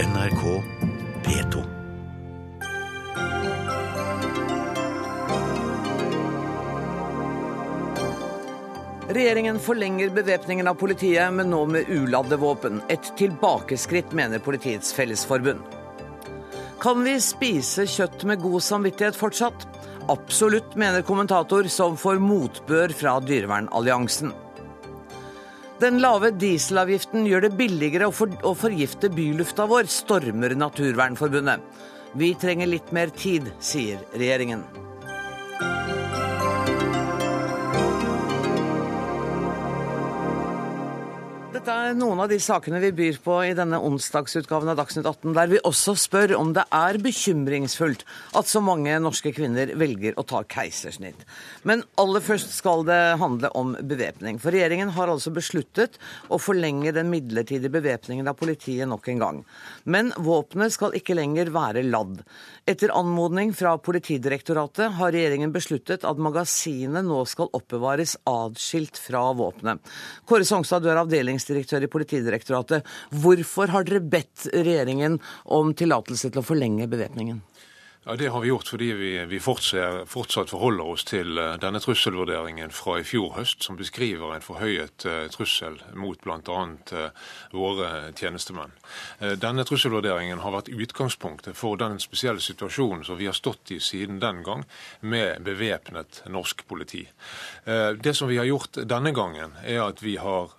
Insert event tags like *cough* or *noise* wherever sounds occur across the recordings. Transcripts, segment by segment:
NRK P2. Regjeringen forlenger bevæpningen av politiet, men nå med uladde våpen. Et tilbakeskritt, mener Politiets Fellesforbund. Kan vi spise kjøtt med god samvittighet fortsatt? Absolutt, mener kommentator som får motbør fra Dyrevernalliansen. Den lave dieselavgiften gjør det billigere å, for, å forgifte bylufta vår, stormer Naturvernforbundet. Vi trenger litt mer tid, sier regjeringen. Dette er noen av de sakene vi byr på i denne onsdagsutgaven av Dagsnytt 18, der vi også spør om det er bekymringsfullt at så mange norske kvinner velger å ta keisersnitt. Men aller først skal det handle om bevæpning. For regjeringen har altså besluttet å forlenge den midlertidige bevæpningen av politiet nok en gang. Men våpenet skal ikke lenger være ladd. Etter anmodning fra Politidirektoratet har regjeringen besluttet at magasinet nå skal oppbevares adskilt fra våpenet. Kåre Songstad, du er avdelingsdirektør i Politidirektoratet. Hvorfor har dere bedt regjeringen om tillatelse til å forlenge bevæpningen? Ja, Det har vi gjort fordi vi, vi fortsatt, fortsatt forholder oss til eh, denne trusselvurderingen fra i fjor høst, som beskriver en forhøyet uh, trussel mot bl.a. Uh, våre tjenestemenn. Uh, denne trusselvurderingen har vært utgangspunktet for den spesielle situasjonen som vi har stått i siden den gang, med bevæpnet norsk politi. Det som vi har gjort denne gangen, er at vi har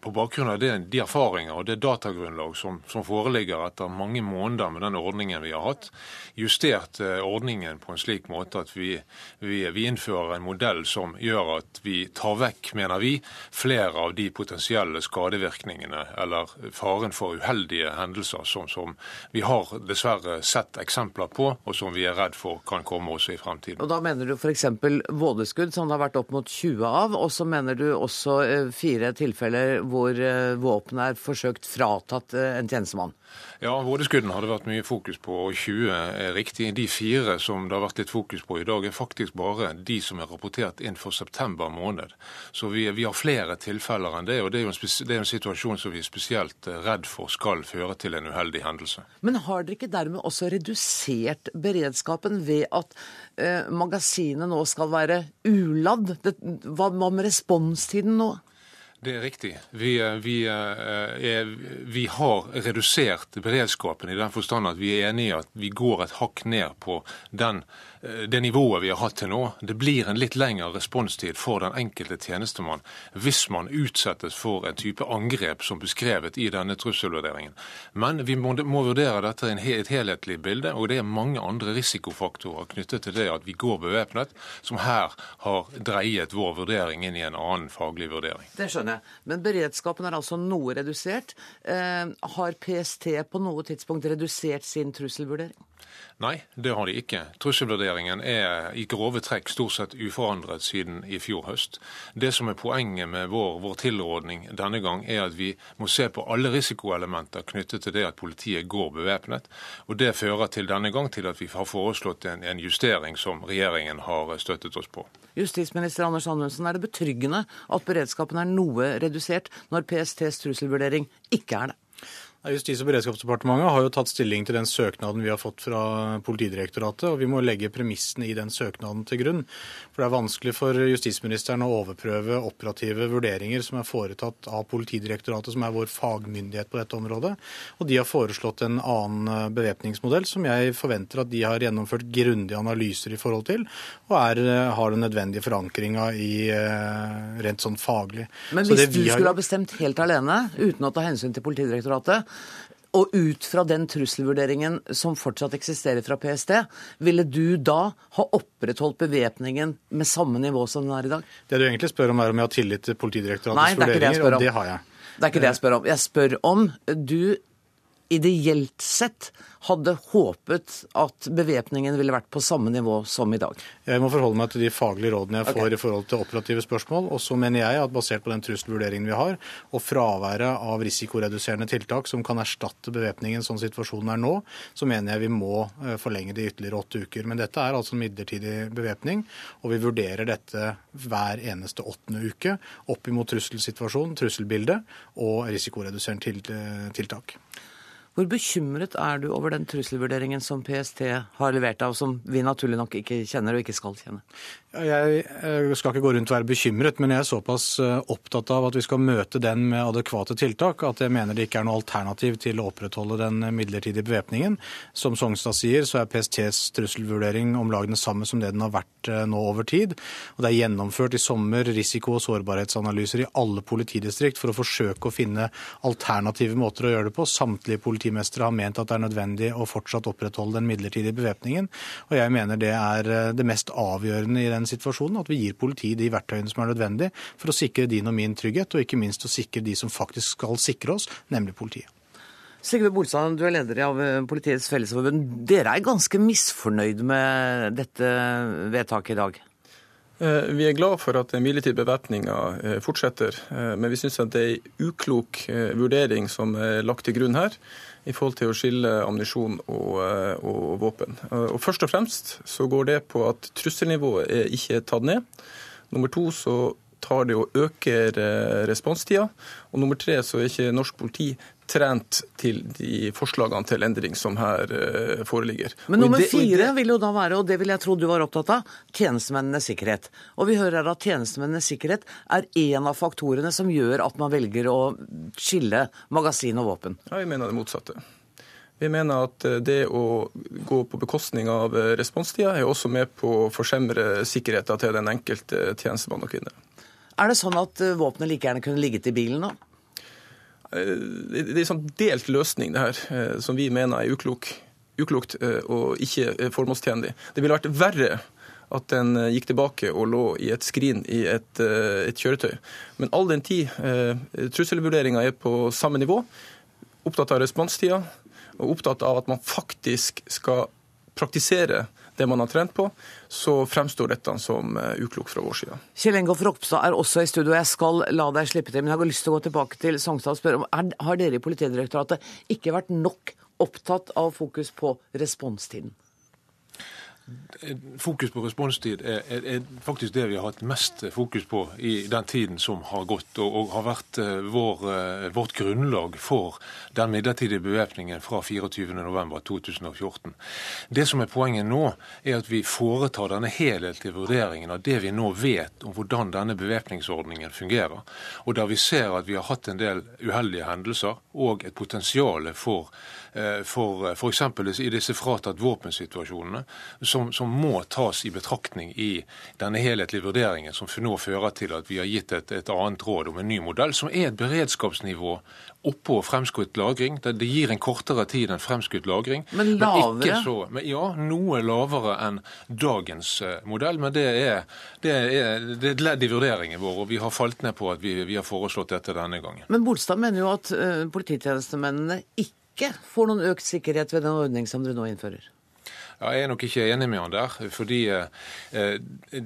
på bakgrunn av det, de erfaringer og det datagrunnlag som, som, foreligger etter mange måneder med den ordningen vi har hatt, justert eh, ordningen på en slik måte at vi, vi, vi, innfører en modell som gjør at vi tar vekk, mener vi, flere av de potensielle skadevirkningene eller faren for uheldige hendelser som, som vi har dessverre sett eksempler på, og som vi er redd for kan komme også i fremtiden. Og Da mener du f.eks. vådeskudd, som det har vært opp mot 20 av, og så mener du også eh, fire tilfeller hvor eh, våpenet er forsøkt fratatt eh, en tjenestemann? Ja, Vådeskuddene har det vært mye fokus på, og 20 er riktig. De fire som det har vært litt fokus på i dag, er faktisk bare de som er rapportert inn for september måned. Så vi, vi har flere tilfeller enn det, og det er en, det er en situasjon som vi er spesielt eh, redd for skal føre til en uheldig hendelse. Men har dere ikke dermed også redusert beredskapen ved at eh, magasinet nå skal være uladd? Det, hva, hva med responstiden nå? Det er riktig. Vi, eh, vi, eh, er, vi, har redusert beredskapen i den forstand at vi er enige i at vi går et hakk ned på den Eh, det nivået vi har hatt til nå. Det blir en litt lengre responstid for den enkelte tjenestemann hvis man utsettes for en type angrep som beskrevet i denne trusselvurderingen. Men vi må, må vurdere dette i et helhetlig bilde, og det er mange andre risikofaktorer knyttet til det at vi går bevæpnet, som her har dreiet vår vurdering inn i en annen faglig vurdering. Det skjønner jeg. Men beredskapen er altså noe redusert. Eh, har PST på noe tidspunkt redusert sin trusselvurdering? Nei, det har de ikke. Trusselvurderingen er i grove trekk stort sett uforandret siden i fjor høst. Det som er poenget med vår, vår tilrådning denne gang, er at vi må se på alle risikoelementer knyttet til det at politiet går bevæpnet. Og Det fører til denne gang til at vi har foreslått en, en justering som regjeringen har støttet oss på. Justisminister Anders Anundsen, er det betryggende at beredskapen er noe redusert når PSTs trusselvurdering ikke er det? Justis- og beredskapsdepartementet har jo tatt stilling til den søknaden vi har fått fra Politidirektoratet, og vi må legge premissene i den søknaden til grunn. For det er vanskelig for justisministeren å overprøve operative vurderinger som er foretatt av Politidirektoratet, som er vår fagmyndighet på dette området. Og de har foreslått en annen bevæpningsmodell som jeg forventer at de har gjennomført grundige analyser i forhold til, og er, har den nødvendige forankringa i eh, rent sånn faglig. Men hvis du skulle ha bestemt helt alene, uten å ta hensyn til Politidirektoratet, og ut fra den trusselvurderingen som fortsatt eksisterer fra PST, ville du da ha opprettholdt bevæpningen med samme nivå som den er i dag? Det du egentlig spør om, er om jeg har tillit til Politidirektoratets vurderinger, og det har jeg. Det er ikke det jeg spør om. Jeg spør om du ideelt sett hadde håpet at bevæpningen ville vært på samme nivå som i dag? Jeg må forholde meg til de faglige rådene jeg får okay. i forhold til operative spørsmål. Og så mener jeg at basert på den trusselvurderingen vi har, og fraværet av risikoreduserende tiltak som kan erstatte bevæpningen sånn situasjonen er nå, så mener jeg vi må eh, forlenge det i ytterligere åtte uker. Men dette er altså en midlertidig bevæpning, og vi vurderer dette hver eneste åttende uke opp imot trusselsituasjonen, trusselbildet og risikoreduserende tiltak. Hvor bekymret er du over den trusselvurderingen som PST har levert av, som vi naturlig nok ikke kjenner og ikke skal kjenne? Jeg skal ikke gå rundt og være bekymret, men jeg er såpass eh, opptatt av at vi skal møte den med adekvate tiltak at jeg mener det ikke er noe alternativ til å opprettholde den midlertidige bevæpningen. Som Sognstad sier, så er PSTs trusselvurdering om lag den samme som det den har vært eh, nå over tid. Og det er gjennomført i sommer risiko- og sårbarhetsanalyser i alle politidistrikt for å forsøke å finne alternative måter å gjøre det på. Samtlige politimestere har ment at det er nødvendig å fortsatt opprettholde den midlertidige bevæpningen. Og jeg mener det er eh, det mest avgjørende i den den situasjonen at vi gir politiet de verktøyene som er nødvendig for å sikre din og min trygghet, og ikke minst å sikre de som faktisk skal sikre oss, nemlig politiet. Sigve Bolstad, du er leder av eh, Politiets Fellesforbund. Dere er ganske misfornøyd med dette vedtaket i dag? Eh, vi er glad for at den midlertidige bevæpninga eh, fortsetter, men vi syns det er en uklok vurdering som er lagt til grunn her i forhold til å skille ammunisjon og, eh, og, våpen. Eh, og Først og fremst så går det på at trusselnivået er ikke tatt ned. Nummer to så tar det og øker responstida. Og nummer tre så er ikke norsk politi trent til de forslagene til endring som her uh, foreligger. Men nummer fire vil jo da være, og det vil jeg tro du var opptatt av, tjenestemennenes sikkerhet. Og vi hører her at tjenestemennenes sikkerhet er en av faktorene som gjør at man velger å skille magasin og våpen. Ja, jeg mener det motsatte. Vi mener at eh, det å gå på bekostning av eh, responstida er også med på å forsemre sikkerheten til den enkelte tjenestemann og kvinne. Er det sånn at våpenet like gjerne kunne ligget i bilen nå? Eh, det er en sånn delt løsning, det her, eh, som vi mener er uklok, uklokt eh, og ikke formålstjenlig. Det ville vært verre at den gikk tilbake og lå i et skrin i et, et kjøretøy. Men all den tid trusselvurderinga er på samme nivå, opptatt av responstida og opptatt av at man faktisk skal praktisere det man har trent på, så fremstår dette som eh, uklokt fra vår side. Kjell Engolf Ropstad er også i studio. Jeg skal la deg slippe til, men jeg har lyst til å gå tilbake til Songstad og spørre om har dere i Politidirektoratet ikke vært nok opptatt av fokus på responstiden? Fokus på responstid er, er, er, faktisk det vi har hatt mest fokus på i den tiden som har gått, og, og har vært uh, vår, uh, vårt grunnlag for den midlertidige bevæpningen fra 24.11.2014. Det som er poenget nå, er at vi foretar denne helhetlige vurderingen av det vi nå vet om hvordan denne bevæpningsordningen fungerer, og der vi ser at vi har hatt en del uheldige hendelser og et potensial for Eh, for f.eks. i disse fratatt våpensituasjonene, som, som, må tas i betraktning i denne helhetlige vurderingen, som nå fører til at vi har gitt et, et annet råd om en ny modell, som er et beredskapsnivå oppå fremskutt lagring. Det, det, gir en kortere tid enn fremskutt lagring. Men lavere? Men ikke så, men ja, noe lavere enn dagens uh, modell. Men det er, det, er, det er, et ledd i vurderingen vår, og vi har falt ned på at vi, vi har foreslått dette denne gangen. Men Bolstad mener jo at uh, polititjenestemennene ikke ikke får noen økt sikkerhet ved den ordning som dere nå innfører? Ja, jeg er nok ikke enig med han der. fordi eh,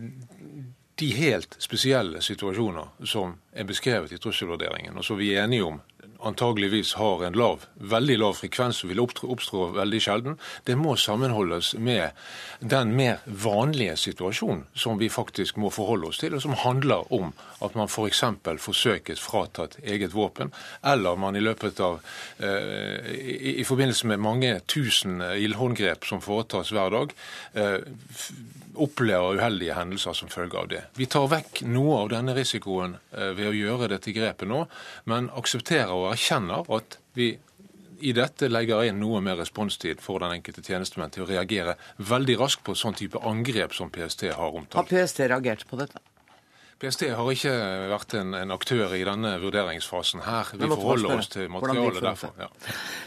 de helt spesielle situasjoner som er beskrevet i trusselvurderingen, og som vi er enige om antageligvis har en lav, veldig lav frekvens og vil oppstå veldig sjelden, det må sammenholdes med den mer vanlige situasjonen som vi faktisk må forholde oss til, og som handler om at man f.eks. For forsøkes fratatt eget våpen, eller man i løpet av eh, i, i, forbindelse med mange tusen ildhåndgrep som foretas hver dag, eh, opplever uheldige hendelser som følge av det. Vi tar vekk noe av denne risikoen eh, ved å gjøre dette grepet nå, men aksepterer og erkjenner at vi i dette legger inn noe mer responstid for den enkelte tjenestemenn til å reagere veldig raskt på sånn type angrep som PST har omtalt. Har PST reagert på dette? PST har ikke vært en, en, aktør i denne vurderingsfasen her. Vi forholder oss til materialet derfor. Ja.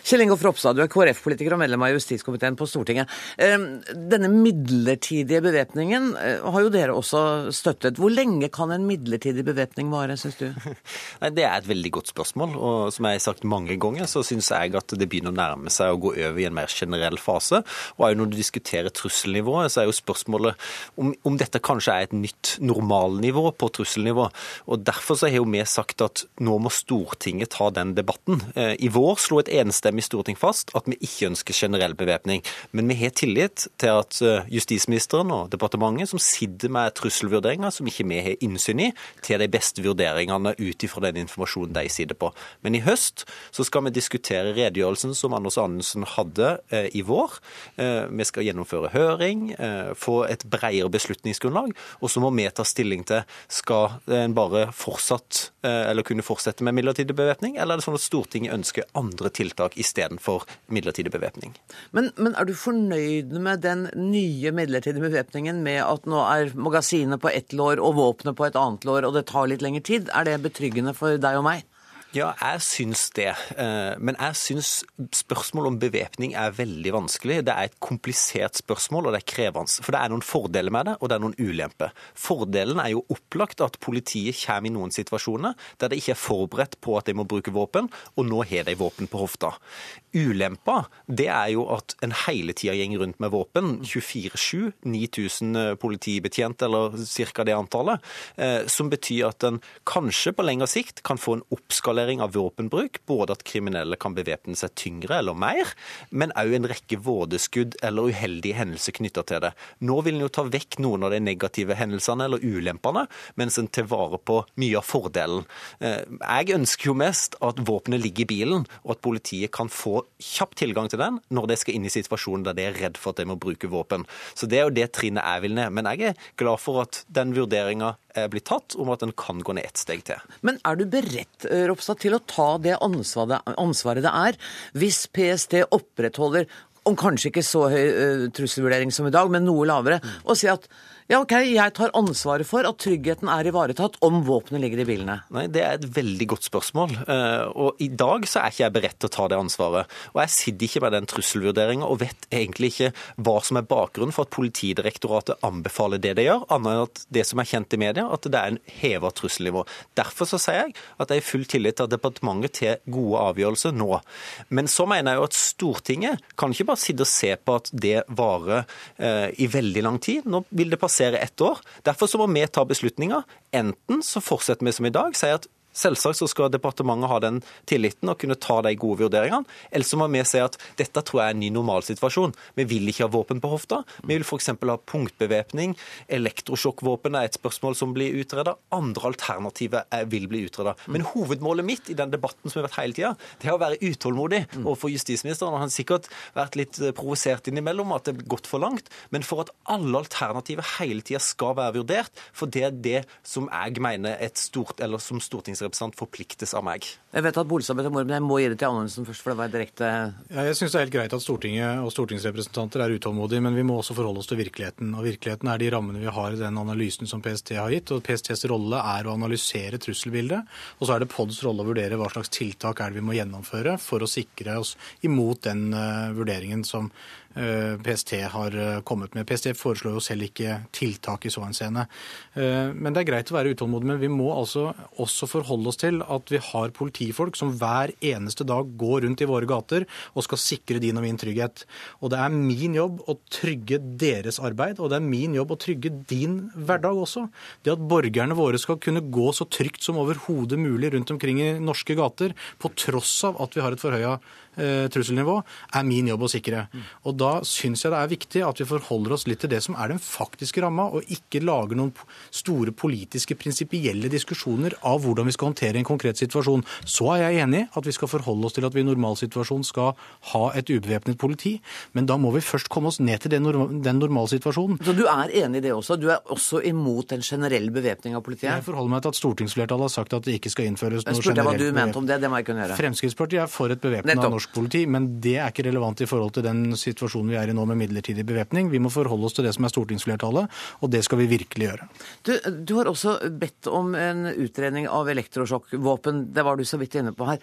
Kjell Ingolf Ropstad, du er KrF-politiker og medlem av justiskomiteen på Stortinget. Denne midlertidige bevæpningen eh, har jo dere også støttet. Hvor lenge kan en midlertidig bevæpning vare, syns du? *laughs* Nei, Det er et veldig godt spørsmål. Og som jeg har sagt mange ganger, så syns jeg at det begynner å nærme seg å gå over i en mer generell fase. Og når du diskuterer trusselnivået, så er jo spørsmålet om, om dette kanskje er et nytt normalnivå på trusselnivå. Og Derfor så har jo vi sagt at nå må Stortinget ta den debatten. Eh, I vår slo et enstemmig storting fast at vi ikke ønsker generell bevæpning. Men vi har tillit til at eh, justisministeren og departementet, som sitter med trusselvurderinger som ikke vi har innsyn i, til de beste vurderingene ut ifra den informasjonen de sitter på. Men i høst så skal vi diskutere redegjørelsen som Anders Anundsen hadde eh, i vår. Vi skal gjennomføre høring, få et bredere beslutningsgrunnlag, og så må vi ta stilling til skal en bare fortsatt, eh, eller kunne fortsette med midlertidig bevæpning, eller er det sånn at Stortinget ønsker andre tiltak istedenfor midlertidig bevæpning. Men, men er du fornøyd med den nye midlertidige bevæpningen med at nå er magasinet på ett lår og våpenet på et annet lår, og det tar litt lengre tid? Er det betryggende for deg og meg? Ja, jeg syns det. Eh, Men jeg syns spørsmål om bevæpning er veldig vanskelig. Det er et komplisert spørsmål, og det er krevende. For det er noen fordeler med det, og det er noen ulemper. Fordelen er jo opplagt at politiet kommer i noen situasjoner der de ikke er forberedt på at de må bruke våpen, og nå har de våpen på hofta. Ulempa det er jo at en hele tida går rundt med våpen. 24-7, 9000 politibetjent, eller ca. det antallet. eh, Som betyr at en kanskje på lengre sikt kan få en oppskalering av våpenbruk. Både at kriminelle kan bevæpne seg tyngre eller mer, men òg en rekke vådeskudd eller uheldige hendelser knytta til det. Nå vil en jo ta vekk noen av de negative hendelsene eller ulempene, mens en tar vare på mye av fordelen. Eh, Jeg ønsker jo mest at våpenet ligger i bilen, og at politiet kan få kjapp tilgang til den når de skal inn i situasjonen der de er redd for at de må bruke våpen. Så det er jo det trinnet jeg vil ned. Men jeg er glad for at den vurderinga er blitt tatt om at en kan gå ned ett steg til. Men er du beredt eh, Ropstad, til å ta det ansvaret det er hvis PST opprettholder om kanskje ikke så høy eh, trusselvurdering som i dag, men noe lavere, og si at ja, OK, jeg tar ansvaret for at tryggheten er ivaretatt om våpenet ligger i bilene? Nei, Det er et veldig godt spørsmål. Eh, Og I dag så er ikke jeg beredt til å ta det ansvaret. Og Jeg sitter ikke med den trusselvurderinga og vet egentlig ikke hva som er bakgrunnen for at Politidirektoratet anbefaler det de gjør, annet enn at det som er kjent i media, at det er en heva trusselnivå. Derfor så sier jeg at jeg har full tillit til departementet tar gode avgjørelser nå. Men så mener jeg jo at Stortinget kan ikke bare sitte og se på at det varer eh, i veldig lang tid. Nå vil det passere ett år. Derfor så må vi ta beslutninger. Enten så fortsetter vi som i dag, sier at Selvsagt så skal departementet ha den tilliten og kunne ta de gode vurderingene. Ellers så må vi si at dette tror jeg er en ny normalsituasjon. Vi vil ikke ha våpen på hofta. Vi vil f.eks. ha punktbevæpning. Elektrosjokkvåpen er et spørsmål som blir utreda. Andre alternativer er- vil bli utreda. Men hovedmålet mitt i den debatten som har vært hele tida, det er å være utålmodig overfor justisministeren. Og han har sikkert vært litt provosert innimellom at det er gått for langt. Men for at alle alternativer hele tida skal være vurdert, for det er det som jeg mener et stort, eller som stortingsrepresentant forpliktes av meg. Jeg vet at Bolstad ber om ordet, men jeg må gi det til Anundsen først, for det var direkte Ja, jeg syns det er helt greit at Stortinget og stortingsrepresentanter er utålmodige, men vi må også forholde oss til virkeligheten. Og virkeligheten er de rammene vi har i den analysen som PST har gitt. Og PSTs rolle er å analysere trusselbildet. Og så er det PODs rolle å vurdere hva slags tiltak er det vi må gjennomføre for å sikre oss imot den eh, vurderingen som PST har eh, kommet med. PST foreslår jo selv ikke tiltak i så henseende. Eh, Men det er greit å være utålmodig, men vi må altså også forholde oss til at vi har politifolk som hver eneste dag går rundt i våre gater og skal sikre din og min trygghet. Og det er min jobb å trygge deres arbeid, og det er min jobb å trygge din hverdag også. Det at borgerne våre skal kunne gå så trygt som overhodet mulig rundt omkring i norske gater, på tross av at vi har et forhøya eh, trusselnivå, er min jobb å sikre. Og da syns jeg det er viktig at vi forholder oss litt til det som er den faktiske ramma, og ikke lager noen store politiske, prinsipielle diskusjoner av hvordan vi skal håndtere en konkret situasjon. Så er jeg enig at vi skal forholde oss til at vi i normalsituasjon skal ha et ubevæpnet politi, men da må vi først komme oss ned til den, norm den normalsituasjonen. Så du er enig i det også? Du er også imot en generell bevæpning av politiet? Jeg forholder meg til at stortingsflertallet har sagt at det ikke skal innføres Jeg noe spurte hva du generelt mente om det. Det må jeg kunne gjøre. Fremskrittspartiet er for et bevæpna Nettopp. Norsk politi, men det er ikke relevant i forhold til den situasjonen vi er i nå med midlertidig bevæpning. Vi må forholde oss til det som er stortingsflertallet, og det skal vi virkelig gjøre. Du, du har også bedt om en utredning av elektrosjokkvåpen. Det var du så vidt inne på her.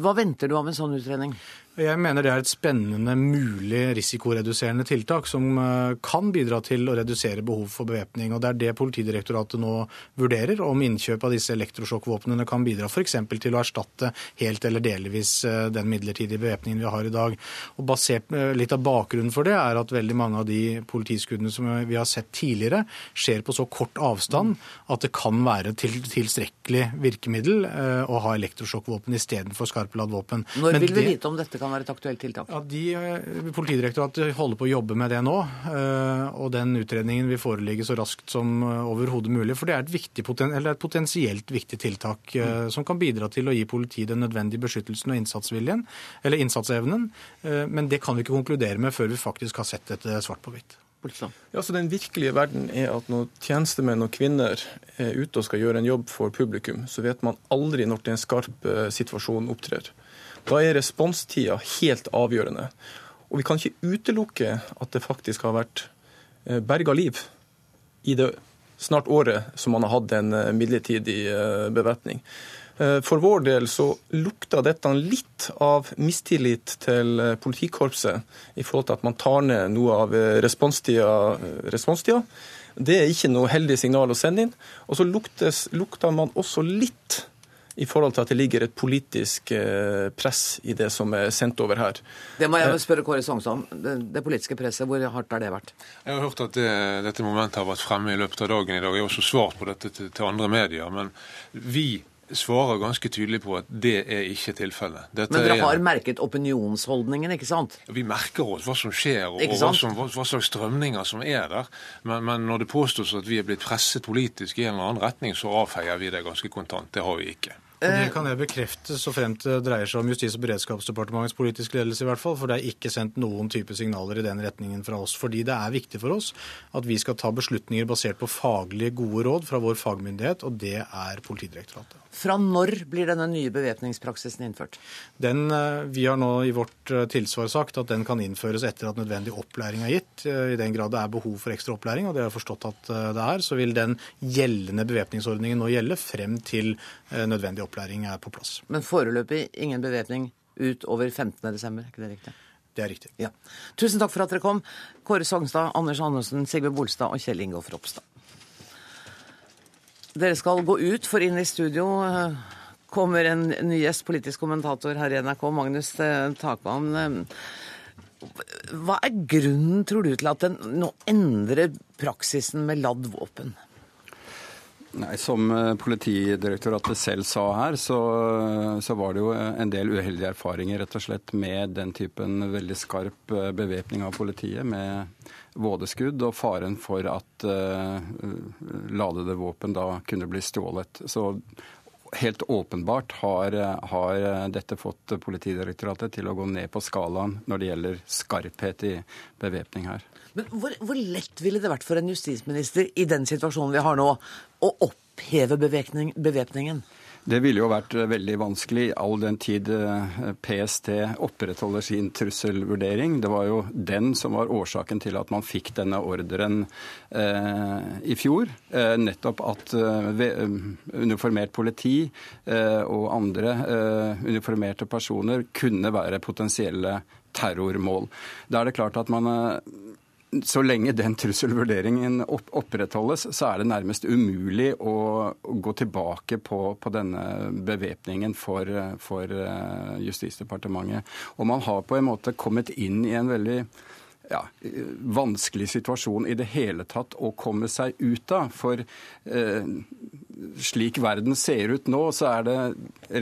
Hva venter du av en sånn utredning? Jeg mener det er et spennende, mulig risikoreduserende tiltak som eh, kan bidra til å redusere behov for bevæpning. Det er det Politidirektoratet nå vurderer, om innkjøp av disse elektrosjokkvåpnene kan bidra f.eks. til å erstatte helt eller delvis eh, den midlertidige bevæpningen vi har i dag. Og basert eh, Litt av bakgrunnen for det er at veldig mange av de politiskuddene som vi har sett tidligere, skjer på så kort avstand at det kan være til, tilstrekkelig virkemiddel å ha elektrosjokkvåpen istedenfor skarpladd våpen. Når vil vi vite om dette kan være et aktuelt tiltak? Ja, de, eh, Politidirektoratet holder på å jobbe med det nå. Eh, og den utredningen vil foreligge så raskt som eh, overhodet mulig. For det er et, viktig, et potensielt viktig tiltak mm. som kan bidra til å gi politiet den nødvendige beskyttelsen og innsatsviljen, eller innsatsevnen. Men det kan vi ikke konkludere med før vi faktisk har sett dette svart på hvitt. Ja, så Den virkelige verden er at når tjenestemenn og -kvinner er ute og skal gjøre en jobb for publikum, så vet man aldri når det er en skarp situasjon opptrer. Da er responstida helt avgjørende. Og vi kan ikke utelukke at det faktisk har vært eh, berga liv i det snart året som man har hatt en eh, midlertidig eh, bevæpning. For vår del så lukta dette litt av mistillit til politikorpset i forhold til at man tar ned noe av responstida. responstida. Det er ikke noe heldig signal å sende inn. Og så luktes, lukta man også litt i forhold til at det ligger et politisk eh, press i det som er sendt over her. Det må jeg spørre Kåre Sognsson om. Det, det, politiske presset, hvor hardt har det vært? Jeg har hørt at det, dette momentet har vært fremme i løpet av dagen i dag. Jeg har også svart på dette til, til andre medier. Men vi svarer ganske tydelig på at det er ikke tilfellet. Men dere har merket opinionsholdningen, ikke sant? Vi merker oss hva som skjer og, og hva, som, hva, hva, slags strømninger som er der. Men, men, når det påstås at vi er blitt presset politisk i en eller annen retning, så avfeier vi det ganske kontant. Det har vi ikke. Og Det kan jeg bekrefte så fremt det dreier seg om Justis- og beredskapsdepartementets politiske ledelse, i hvert fall. For det er ikke sendt noen type signaler i den retningen fra oss. Fordi det er viktig for oss at vi skal ta beslutninger basert på faglige, gode råd fra vår fagmyndighet, og det er Politidirektoratet. Fra når blir denne nye bevæpningspraksisen innført? Den, eh, vi har nå i vårt eh, tilsvar sagt at den kan innføres etter at nødvendig opplæring er gitt. Eh, I den grad det er behov for ekstra opplæring, og det har jeg forstått at det er, så vil den gjeldende bevæpningsordningen nå gjelde frem til nødvendig opplæring er på plass. Men foreløpig ingen bevæpning utover 15.12., er ikke det riktig? Det er riktig. Ja. Tusen takk for at dere kom. Kåre Sognstad, Anders Andersen, Sigve Bolstad og Kjell Ingolf Ropstad. Dere skal gå ut, for inn i studio eh, kommer en ny gjest, politisk kommentator her i NRK, Magnus Takvann. Takvam. Eh, hva er grunnen, tror du, til at den nå endrer praksisen med ladd våpen? Nei, Som Politidirektoratet selv sa her, så, så, var det jo en del uheldige erfaringer rett og slett med den typen veldig skarp bevæpning av politiet. med vådeskudd og faren for at uh, ladede våpen da kunne bli stjålet. Så helt åpenbart har, har, dette fått Politidirektoratet til å gå ned på skalaen når det gjelder skarphet i bevæpning her. Men hvor, hvor, lett ville det vært for en justisminister i den situasjonen vi har nå, å oppheve bevæpningen? Det ville jo vært eh, veldig vanskelig all den tid eh, PST opprettholder sin trusselvurdering. Det var jo den som var årsaken til at man fikk denne ordren eh, i fjor. Eh, nettopp at eh, uniformert politi eh, og andre uniformerte personer kunne være potensielle terrormål. Da er det klart at man så lenge den trusselvurderingen opprettholdes, så er det nærmest umulig å gå tilbake på, på denne bevæpningen for, for, eh, Justisdepartementet. Og man har på en måte kommet inn i en veldig ja, vanskelig situasjon i det hele tatt å komme seg ut av. For eh, slik verden ser ut nå, så er det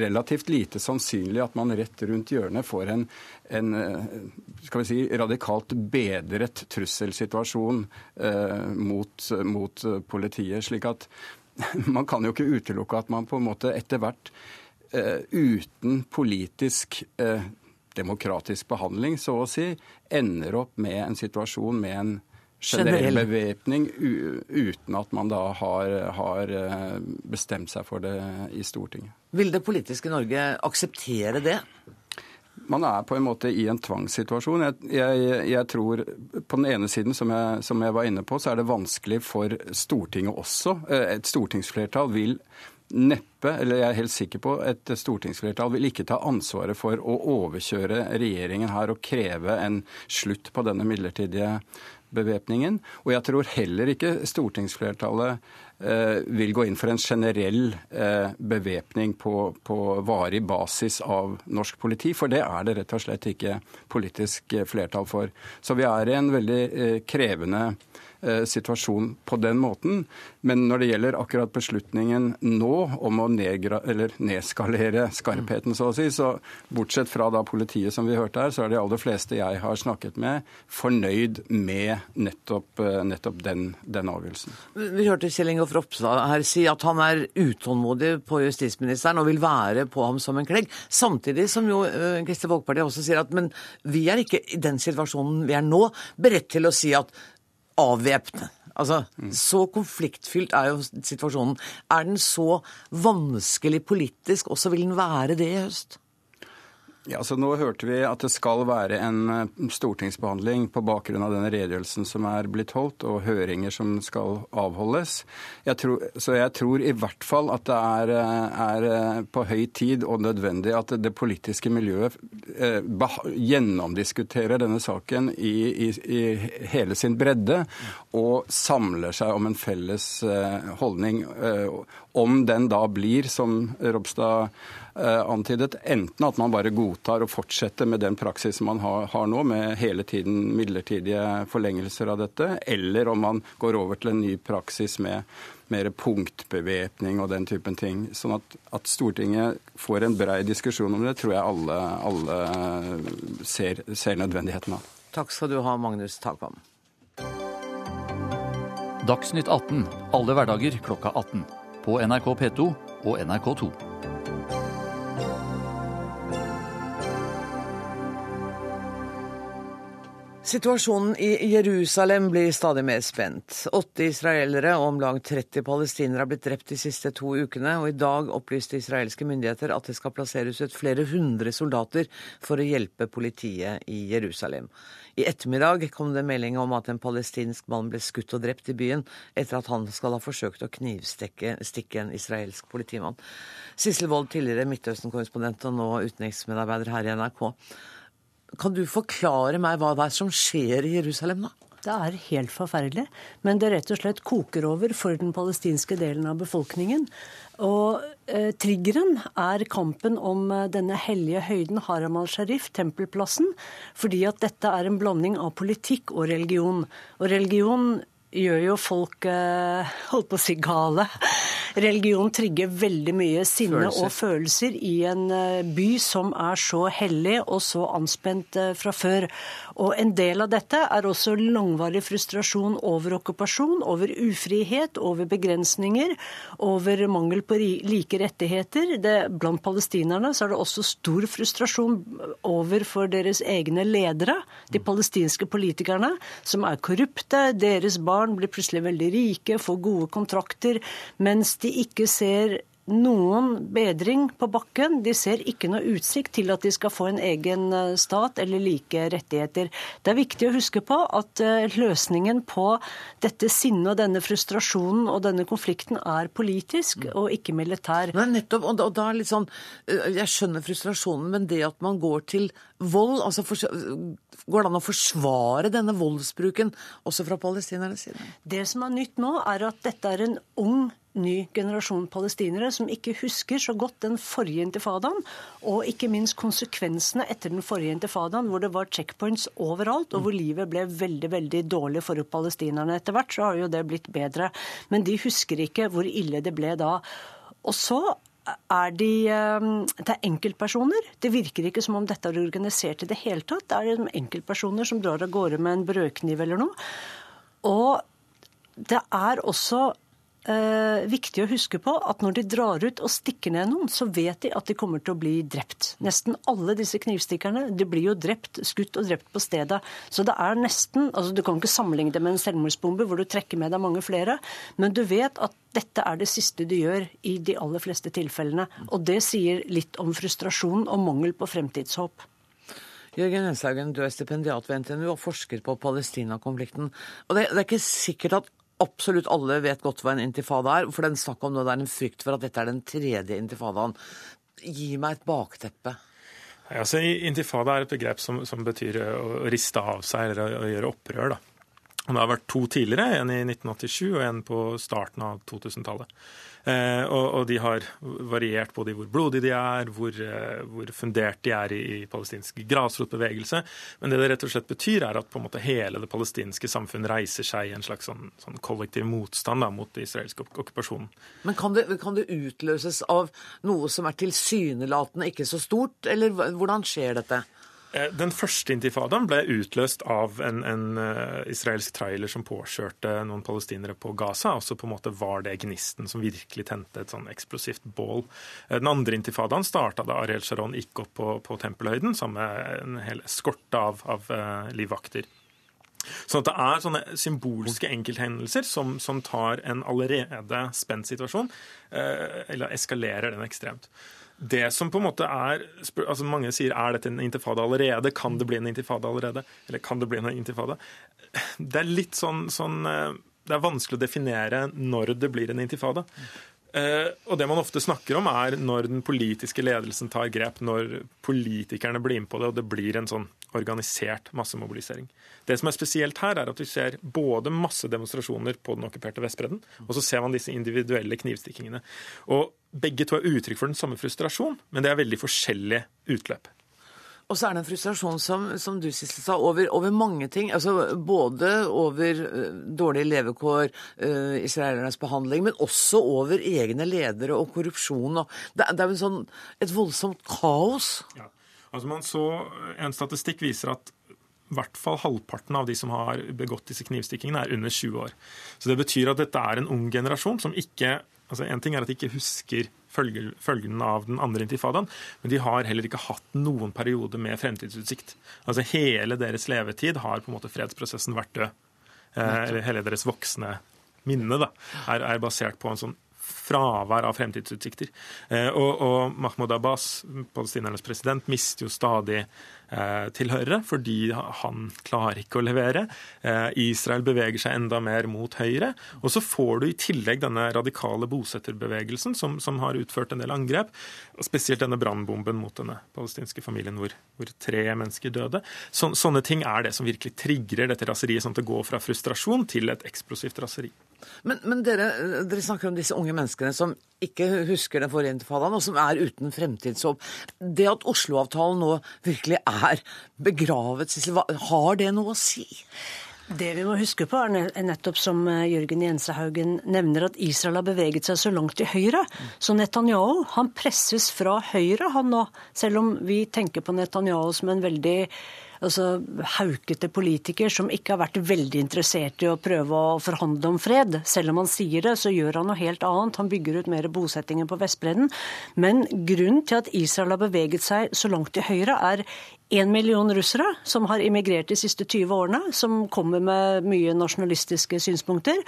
relativt lite sannsynlig at man rett rundt hjørnet får en, en eh, skal vi si, radikalt bedret trusselsituasjon eh, mot, mot, politiet. slik at *laughs* man kan jo ikke utelukke at man på en måte etter hvert eh, uten politisk eh, demokratisk behandling, så å si, ender opp med en situasjon med en generell bevæpning uten at man da har, har, eh, bestemt seg for det i Stortinget. Vil det politiske Norge akseptere det? Man er på en måte i en tvangssituasjon. Jeg, jeg, jeg tror På den ene siden, som jeg, som jeg, var inne på, så er det vanskelig for Stortinget også. Eh, et stortingsflertall vil neppe, eller jeg er helt sikker på, et stortingsflertall vil ikke ta ansvaret for å overkjøre regjeringen her og kreve en slutt på denne midlertidige bevæpningen. Og jeg tror heller ikke stortingsflertallet eh, vil gå inn for en generell eh, bevæpning på, på, varig basis av norsk politi, for det er det rett og slett ikke politisk eh, flertall for. Så vi er i en veldig eh, krevende Eh, situasjon på den måten. Men når det gjelder akkurat beslutningen nå om å nedskalere skarpheten, så å si, så bortsett fra da politiet som vi hørte her, så er de aller fleste jeg har snakket med, fornøyd med nettopp, eh, nettopp den, den, avgjørelsen. Vi hørte Kjell Ingolf Ropstad her si at han er utålmodig på justisministeren og vil være på ham som en klegg. Samtidig som jo uh, Kristelig Folkeparti også sier at men vi er ikke i den situasjonen vi er nå, beredt til å si at avvæpne. Altså, Så konfliktfylt er jo situasjonen. Er den så vanskelig politisk, også? vil den være det i høst? Ja, så Nå hørte vi at det skal være en eh, stortingsbehandling på bakgrunn av den redegjørelsen som er blitt holdt, og høringer som skal avholdes. Jeg tror, så jeg tror i hvert fall at det er, eh, er, eh, på høy tid og nødvendig at det politiske miljøet eh, gjennomdiskuterer denne saken i, i, i, hele sin bredde, og samler seg om en felles eh, holdning. Eh, om den da blir, som Ropstad antydet. Enten at man bare godtar og fortsetter med den praksisen man har, har, nå, med hele tiden midlertidige forlengelser av dette, eller om man går over til en ny praksis med mer punktbevæpning og den typen ting. Sånn at, at, Stortinget får en brei diskusjon om det, tror jeg alle, alle ser, ser nødvendigheten av. Takk skal du ha, Magnus Takvam. Dagsnytt 18 alle hverdager klokka 18. På NRK P2 og NRK2. Situasjonen i Jerusalem blir stadig mer spent. Åtte israelere og om lag 30 palestinere har blitt drept de siste to ukene, og i dag opplyste israelske myndigheter at det skal plasseres ut flere hundre soldater for å hjelpe politiet i Jerusalem. I ettermiddag kom det melding om at en palestinsk mann ble skutt og drept i byen etter at han skal ha forsøkt å knivstikke en israelsk politimann. Sissel Wold, tidligere Midtøsten-korrespondent og nå utenriksmedarbeider her i NRK. Kan du forklare meg hva det er som skjer i Jerusalem nå? Det er helt forferdelig. Men det rett og slett koker over for den palestinske delen av befolkningen. Og eh, triggeren er kampen om eh, denne hellige høyden Haram al-Sharif, tempelplassen. Fordi at dette er en blanding av politikk og religion. Og religion gjør jo folk eh, holdt på å si gale. Religion trigger veldig mye sinne følelser. og følelser i en eh, by som er så hellig og så anspent eh, fra før. Og en del av dette er også langvarig frustrasjon over okkupasjon, over ufrihet, over begrensninger, over mangel på like rettigheter. Det, blant palestinerne så er det også stor frustrasjon overfor deres egne ledere, de palestinske politikerne, som er korrupte. Deres barn blir plutselig veldig rike, får gode kontrakter, mens de ikke ser noen bedring på bakken. De ser ikke noe utsikt til at de skal få en egen eh, stat eller like rettigheter. Det er viktig å huske på at eh, løsningen på dette sinnet og denne frustrasjonen og denne konflikten er politisk og ikke militær. Nei, nettopp. Og da, og da litt sånn eh, Jeg skjønner frustrasjonen, men det at man går til vold altså for, Går det an å forsvare denne voldsbruken også fra palestinernes side? Det som er nytt nå, er at dette er en ung ny generasjon palestinere som ikke husker så godt den forrige intifadaen, og ikke minst konsekvensene etter den forrige intifadaen, hvor det var checkpoints overalt, og hvor livet ble veldig veldig dårlig for palestinerne. Etter hvert så har jo det blitt bedre, men de husker ikke hvor ille det ble da. Og så er de, eh, det er enkeltpersoner. Det virker ikke som om dette er organisert i det hele tatt. Det er enkeltpersoner som drar av gårde med en brødkniv eller noe. Og det er også eh, viktig å huske på at når de drar ut og stikker ned noen, så vet de at de kommer til å bli drept. Nesten alle disse knivstikkerne de blir jo drept, skutt og drept på stedet. Så det er nesten altså Du kan ikke sammenligne det med en selvmordsbombe hvor du trekker med deg mange flere, men du vet at dette er det siste du gjør i de aller fleste tilfellene. Og det sier litt om frustrasjon og mangel på fremtidshåp. Jørgen Henshaugen, du er stipendiat ved NTNU og forsker på Palestina-konflikten. Og det, det, er ikke sikkert at absolutt alle vet godt hva en intifada er. For den snakk om nå det er en frykt for at dette er den tredje intifadaen. Gi meg et bakteppe. Altså, intifada er et begrep som, som betyr å riste av seg eller å, å gjøre opprør. da. Og Det har vært to tidligere, en i 1987 og en på starten av 2000-tallet. Eh, og, og, de har variert både i hvor blodige de er, hvor, eh, hvor fundert de er i, i palestinsk grasrotbevegelse. Men det det rett og slett betyr, er at på en måte hele det palestinske samfunn reiser seg i en slags sånn, sånn kollektiv motstand da, mot den israelske okkupasjonen. Men kan det, kan det utløses av noe som er tilsynelatende ikke så stort, eller hvordan skjer dette? Eh, den første intifadaen ble utløst av en, en uh, israelsk trailer som påkjørte noen palestinere på Gaza. og så på en måte var det gnisten som virkelig tente et sånn eksplosivt bål. Uh, den andre intifadaen starta da Ariel Sharon gikk opp på, på Tempelhøyden sammen med en hel eskorte av, av livvakter. Sånn at det er sånne symbolske enkelthendelser som, som tar en allerede spent situasjon, eller eskalerer den ekstremt. Det som på en måte er altså Mange sier er dette en intifada allerede? Kan det bli en intifada allerede? Eller kan det bli en intifada? Det er litt sånn, sånn eh, Det er vanskelig å definere når det blir en intifada. Uh, og det man ofte snakker om, er når den politiske ledelsen tar grep, når politikerne blir med på det, og det blir en sånn organisert massemobilisering. Det som er spesielt her, er at vi ser både masse demonstrasjoner på den okkuperte Vestbredden, og så ser man disse individuelle knivstikkingene. Og begge to er uttrykk for den samme frustrasjon, men det er veldig forskjellige utløp. Og så er det en frustrasjon, som, som du Sissel, sa, over, over, mange ting. Altså Både over uh, dårlige levekår, uh, israelernes behandling, men også over egne ledere og korrupsjon. Og det, det, er jo sånn, et voldsomt kaos. Ja. Altså man så, En statistikk viser at i hvert fall halvparten av de som har begått disse knivstikkingene, er under 20 år. Så Det betyr at dette er en ung generasjon som ikke altså En ting er at de ikke husker følgene av den andre intifadaen, men de har heller ikke hatt noen periode med fremtidsutsikt. Altså Hele deres levetid har på en måte fredsprosessen vært død. Eh, eller hele deres voksne minne da, er, er basert på en sånn fravær av fremtidsutsikter. Eh, og, og Mahmoud Abbas, palestinernes president, mister jo stadig Eh, tilhørere, fordi han klarer ikke å levere. Eh, Israel beveger seg enda mer mot høyre. Og så får du i tillegg denne radikale bosetterbevegelsen som, som har utført en del angrep. Spesielt denne brannbomben mot denne palestinske familien hvor, hvor tre mennesker døde. Så, sånne ting er det som virkelig trigger dette raseriet, sånn at det går fra frustrasjon til et eksplosivt raseri. Men, men dere, dere, snakker om disse unge menneskene som ikke husker den forrige intifadaen, og som er uten fremtidshåp. Det at Oslo-avtalen nå virkelig er begravet, Sissel, har det noe å si? Det vi må huske på, er nettopp som eh, Jørgen Jensehaugen nevner, at Israel har beveget seg så langt til høyre. Så Netanyahu han presses fra høyre, han nå. Selv om vi tenker på Netanyahu som en veldig altså, haukete politiker som ikke har vært veldig interessert i å prøve å forhandle om fred. Selv om han sier det, så gjør han noe helt annet. Han bygger ut mer bosettinger på Vestbredden. Men grunnen til at Israel har beveget seg så langt til høyre, er én million russere som har immigrert de siste 20 årene, som kommer med mye nasjonalistiske synspunkter.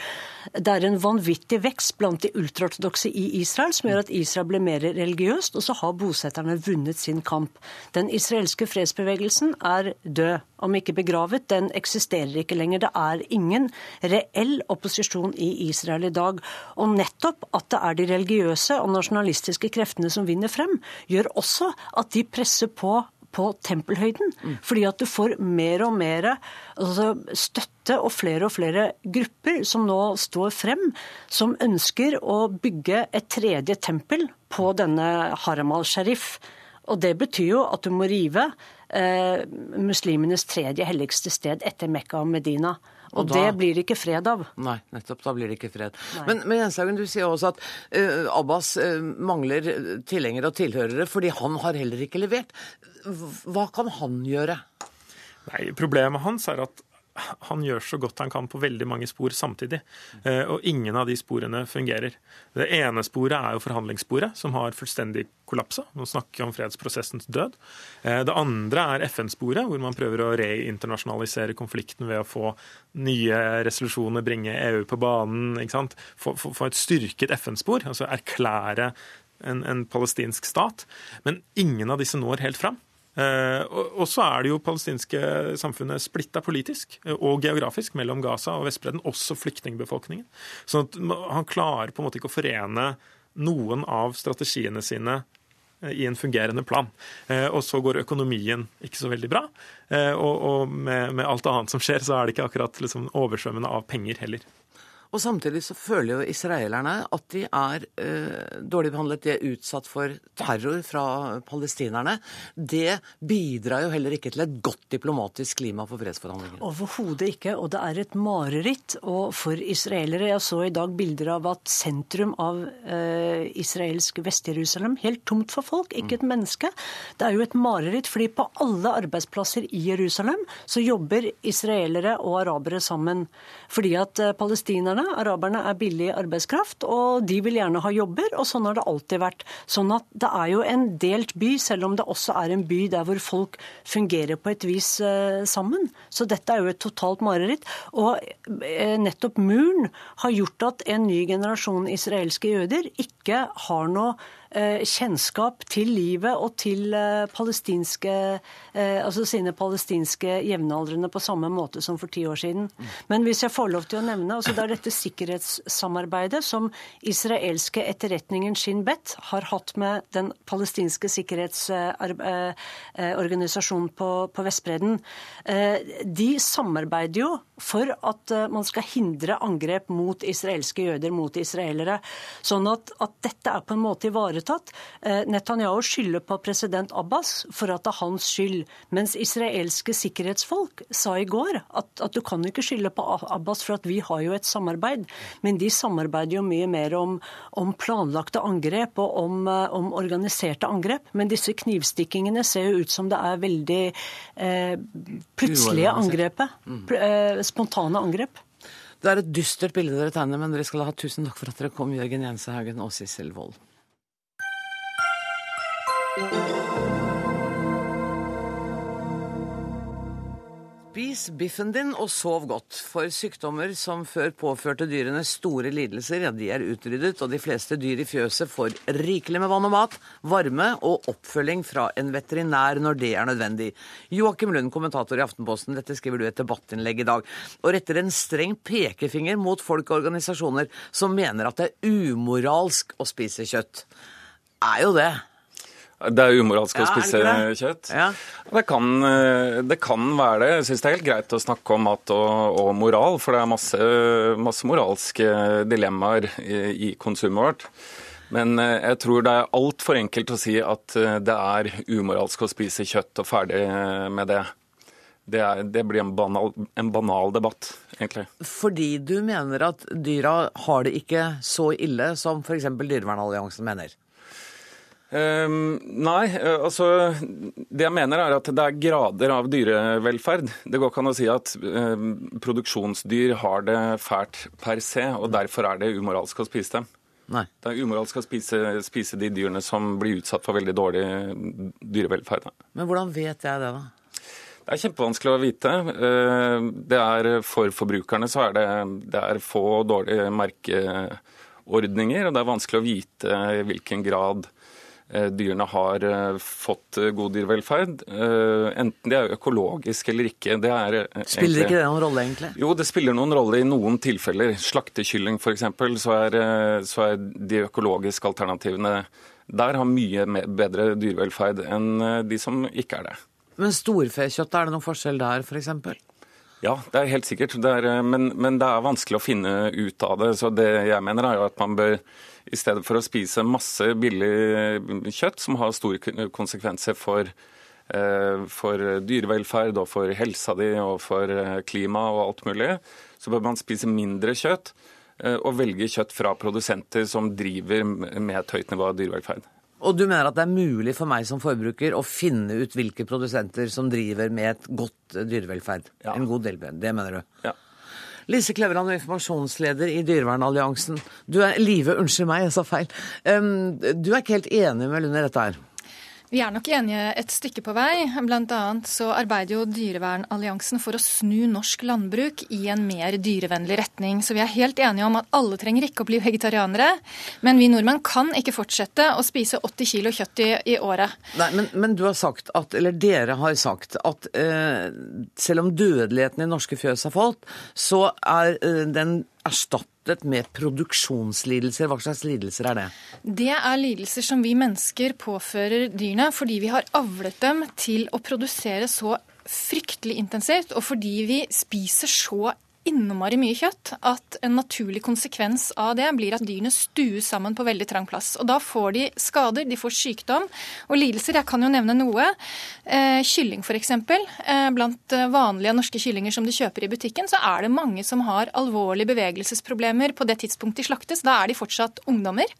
Det er en vanvittig vekst blant de ultraortodokse i Israel, som gjør at Israel ble mer religiøst, og så har bosetterne vunnet sin kamp. Den israelske fredsbevegelsen er død, om ikke begravet. Den eksisterer ikke lenger. Det er ingen reell opposisjon i Israel i dag. Og nettopp at det er de religiøse og nasjonalistiske kreftene som vinner frem, gjør også at de presser på på tempelhøyden. Mm. Fordi at du får mer og mer altså, støtte og flere og flere grupper som nå står frem, som ønsker å bygge et tredje tempel på denne Haram al-Sharif. Og det betyr jo at du må rive eh, muslimenes tredje helligste sted etter Mekka og Medina. Og, da, det blir det ikke fred av. Nei, nettopp. Da blir det ikke fred. Nei. Men, men Jenshagen, du sier også at uh, Abbas uh, mangler tilhengere og tilhørere fordi han har heller ikke levert. Hva kan han gjøre? Nei, Problemet hans er at han gjør så godt han kan på veldig mange spor samtidig. Eh, og ingen av de sporene fungerer. Det ene sporet er jo forhandlingssporet, som har fullstendig kollapsa. Nå snakker vi om fredsprosessens død. Eh, det andre er FN-sporet, hvor man prøver å reinternasjonalisere konflikten ved å få nye resolusjoner, bringe EU på banen. Få, få, få et styrket FN-spor, altså erklære en, en palestinsk stat. Men ingen av disse når helt fram. Og så er det jo palestinske samfunnet splitta politisk og geografisk mellom Gaza og Vestbredden, også flyktningbefolkningen. Så han klarer på en måte ikke å forene noen av strategiene sine i en fungerende plan. Og så går økonomien ikke så veldig bra. Og, med, alt annet som skjer, så er det ikke akkurat liksom oversvømmende av penger heller. Og samtidig så føler jo israelerne at de er eh, dårlig behandlet. De er utsatt for terror fra palestinerne. Det bidrar jo heller ikke til et godt diplomatisk klima for fredsforhandlinger. Overhodet ikke. Og det er et mareritt. Og for israelere Jeg så i dag bilder av at sentrum av eh, israelsk Vest-Jerusalem helt tomt for folk. Ikke et menneske. Det er jo et mareritt, fordi på alle arbeidsplasser i Jerusalem så jobber israelere og arabere sammen. Fordi at eh, palestinerne Araberne er billig arbeidskraft, og de vil gjerne ha jobber, og sånn har det alltid vært. Sånn at det er jo en delt by, selv om det også er en by der hvor folk fungerer på et vis eh, sammen. Så dette er jo et totalt mareritt. Og eh, nettopp muren har gjort at en ny generasjon israelske jøder ikke har noe kjennskap til livet og til eh, palestinske, eh, altså sine palestinske jevnaldrende på samme måte som for ti år siden. Men hvis jeg får lov til å nevne, altså det er dette sikkerhetssamarbeidet som israelske etterretningen Shin Bet har hatt med den palestinske sikkerhetsorganisasjonen på, på Vestbredden. De samarbeider jo for at man skal hindre angrep mot israelske jøder, mot israelere. Sånn at, at dette er på en måte ivaretatt ivaretatt. Eh, Netanyahu skylder på president Abbas for at det er hans skyld, mens israelske sikkerhetsfolk sa i går at, at du kan ikke skylde på Abbas for at vi har jo et samarbeid. Men de samarbeider jo mye mer om, om planlagte angrep og om, eh, om, organiserte angrep. Men disse knivstikkingene ser jo ut som det er veldig eh, plutselige angrepet. Mm. Eh, spontane angrep. Det er et dystert bilde dere tegner, men dere skal ha tusen takk for at dere kom, Jørgen Jensehaugen og Sissel Wold. Spis biffen din og sov godt, for sykdommer som før påførte dyrene store lidelser, ja, de er utryddet, og de fleste dyr i fjøset får rikelig med vann og mat, varme og oppfølging fra en veterinær når det er nødvendig. Joakim Lund, kommentator i Aftenposten, dette skriver du et debattinnlegg i dag, og retter en streng pekefinger mot folk og organisasjoner som mener at det er umoralsk å spise kjøtt. Er jo det. Det er umoralsk ja, å spise det? kjøtt. Ja. Det, kan, eh, det, kan, være det. Jeg syns det er helt greit å snakke om mat og, og moral, for det er masse, masse moralske dilemmaer i, i, konsumet vårt. Men eh, jeg tror det er altfor enkelt å si at eh, det er umoralsk å spise kjøtt og ferdig med det. Det, er, det blir en banal, en banal, debatt, egentlig. Fordi du mener at dyra har det ikke så ille som f.eks. Dyrevernalliansen mener? Um, nei, eh, altså Det jeg mener er at det er grader av dyrevelferd. Det går ikke an å si at um, produksjonsdyr har det fælt per se, og derfor er det umoralsk å spise dem. Nei. Det er umoralsk å spise, spise, de dyrene som blir utsatt for veldig dårlig dyrevelferd. Men hvordan vet jeg det, da? Det er kjempevanskelig å vite. Ehm, det er For forbrukerne så er det, det er få dårlige merkeordninger, og det er vanskelig å vite i hvilken grad dyrene har eh, fått eh, god dyrevelferd. Enten de er økologiske eller ikke. Det er spiller egentlig... ikke det noen rolle, egentlig? Jo, det spiller noen rolle i noen tilfeller. Slaktekylling f.eks. Så, er, så er de økologiske alternativene der har mye bedre dyrevelferd enn de som ikke er det. Men storfekjøtt, er det noen forskjell der f.eks.? Ja, det er helt sikkert. Det er, men, men, det er vanskelig å finne ut av det. Så det jeg mener er jo at man bør i stedet for å spise masse billig kjøtt som har store konsekvenser for, eh, for dyrevelferd og for helsa di og for eh, klima og alt mulig, så bør man spise mindre kjøtt eh, og velge kjøtt fra produsenter som driver med et høyt nivå av dyrevelferd. Og du mener at det er mulig for meg som forbruker å finne ut hvilke produsenter som driver med et godt dyrevelferd? Ja. En god del, det mener du? Ja. Lise Kleveland, informasjonsleder i Dyrevernalliansen. Du er Live, unnskyld meg, jeg sa feil. Um, du er ikke helt enig med Lund i dette her? Vi er nok enige et stykke på vei. Blant annet så arbeider jo Dyrevernalliansen for å snu norsk landbruk i en mer dyrevennlig retning. Så vi er helt enige om at alle trenger ikke å bli vegetarianere. Men vi nordmenn kan ikke fortsette å spise 80 kilo kjøtt i, i året. Nei, men, men, du har sagt at, eller dere har sagt at eh, selv om dødeligheten i norske fjøs har falt, så er eh, den erstattet med produksjonslidelser. Hva slags lidelser er det? Det er lidelser som vi mennesker påfører dyrene fordi vi har avlet dem til å produsere så fryktelig intensivt, og fordi vi spiser så innmari mye kjøtt at en naturlig konsekvens av det blir at dyrene stues sammen på veldig trang plass. Og Da får de skader, de får sykdom og lidelser. Jeg kan jo nevne noe. Eh, kylling f.eks. Eh, blant vanlige norske kyllinger som du kjøper i butikken, så er det mange som har alvorlige bevegelsesproblemer på det tidspunktet de slaktes. Da er de fortsatt ungdommer.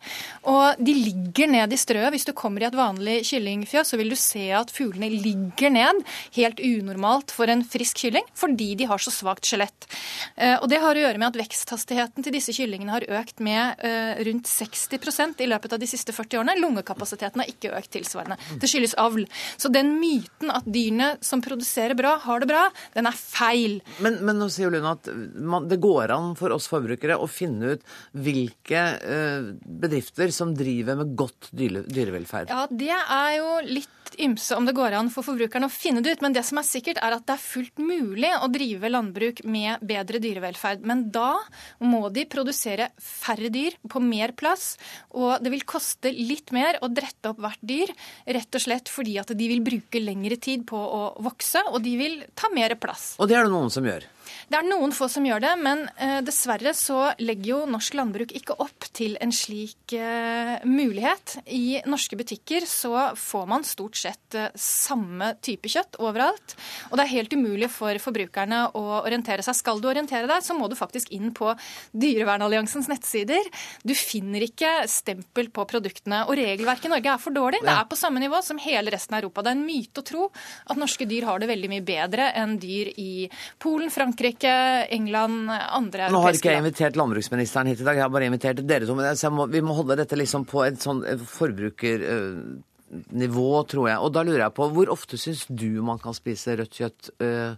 Og de ligger ned i strøet. Hvis du kommer i et vanlig kyllingfjøs, så vil du se at fuglene ligger ned helt unormalt for en frisk kylling, fordi de har så svakt skjelett. Eh, og Det har å gjøre med at veksthastigheten til disse kyllingene har økt med eh, rundt 60% i løpet av de siste 40 årene. Lungekapasiteten har ikke økt tilsvarende. Det skyldes avl. Så den myten at dyrene som produserer bra, har det bra, den er feil. Men, men nå sier Lund at man, det går an for oss forbrukere å finne ut hvilke uh, bedrifter som driver med godt dyrevelferd. Ja, det er jo litt ymse om det går an for forbrukerne å finne det ut. Men det som er sikkert, er at det er fullt mulig å drive landbruk med bedre dyrevelferd. Men da må de produsere færre dyr på mer plass, og det vil koste litt mer å drette opp hvert dyr, rett og slett fordi at de vil bruke lengre tid på å vokse, og de vil ta mer plass. Og det er det noen som gjør? Det er noen få som gjør det, men eh, dessverre så legger jo norsk landbruk ikke opp til en slik eh, mulighet. I norske butikker så får man stort sett eh, samme type kjøtt overalt. Og det er helt umulig for forbrukerne å orientere seg. Skal du orientere deg, så må du faktisk inn på Dyrevernalliansens nettsider. Du finner ikke stempel på produktene. Og regelverket i Norge er for dårlig. Det er på samme nivå som hele resten av Europa. Det er en myte å tro at norske dyr har det veldig mye bedre enn dyr i Polen, Frankrike, Frankrike, England, andre europeiske Nå har ikke jeg invitert landbruksministeren hit i dag, jeg har bare invitert dere to. Men må, vi må holde dette liksom på et sånn forbrukernivå, tror jeg. Og da lurer jeg på, hvor ofte syns du man kan spise rødt kjøtt øh,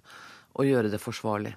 og gjøre det forsvarlig?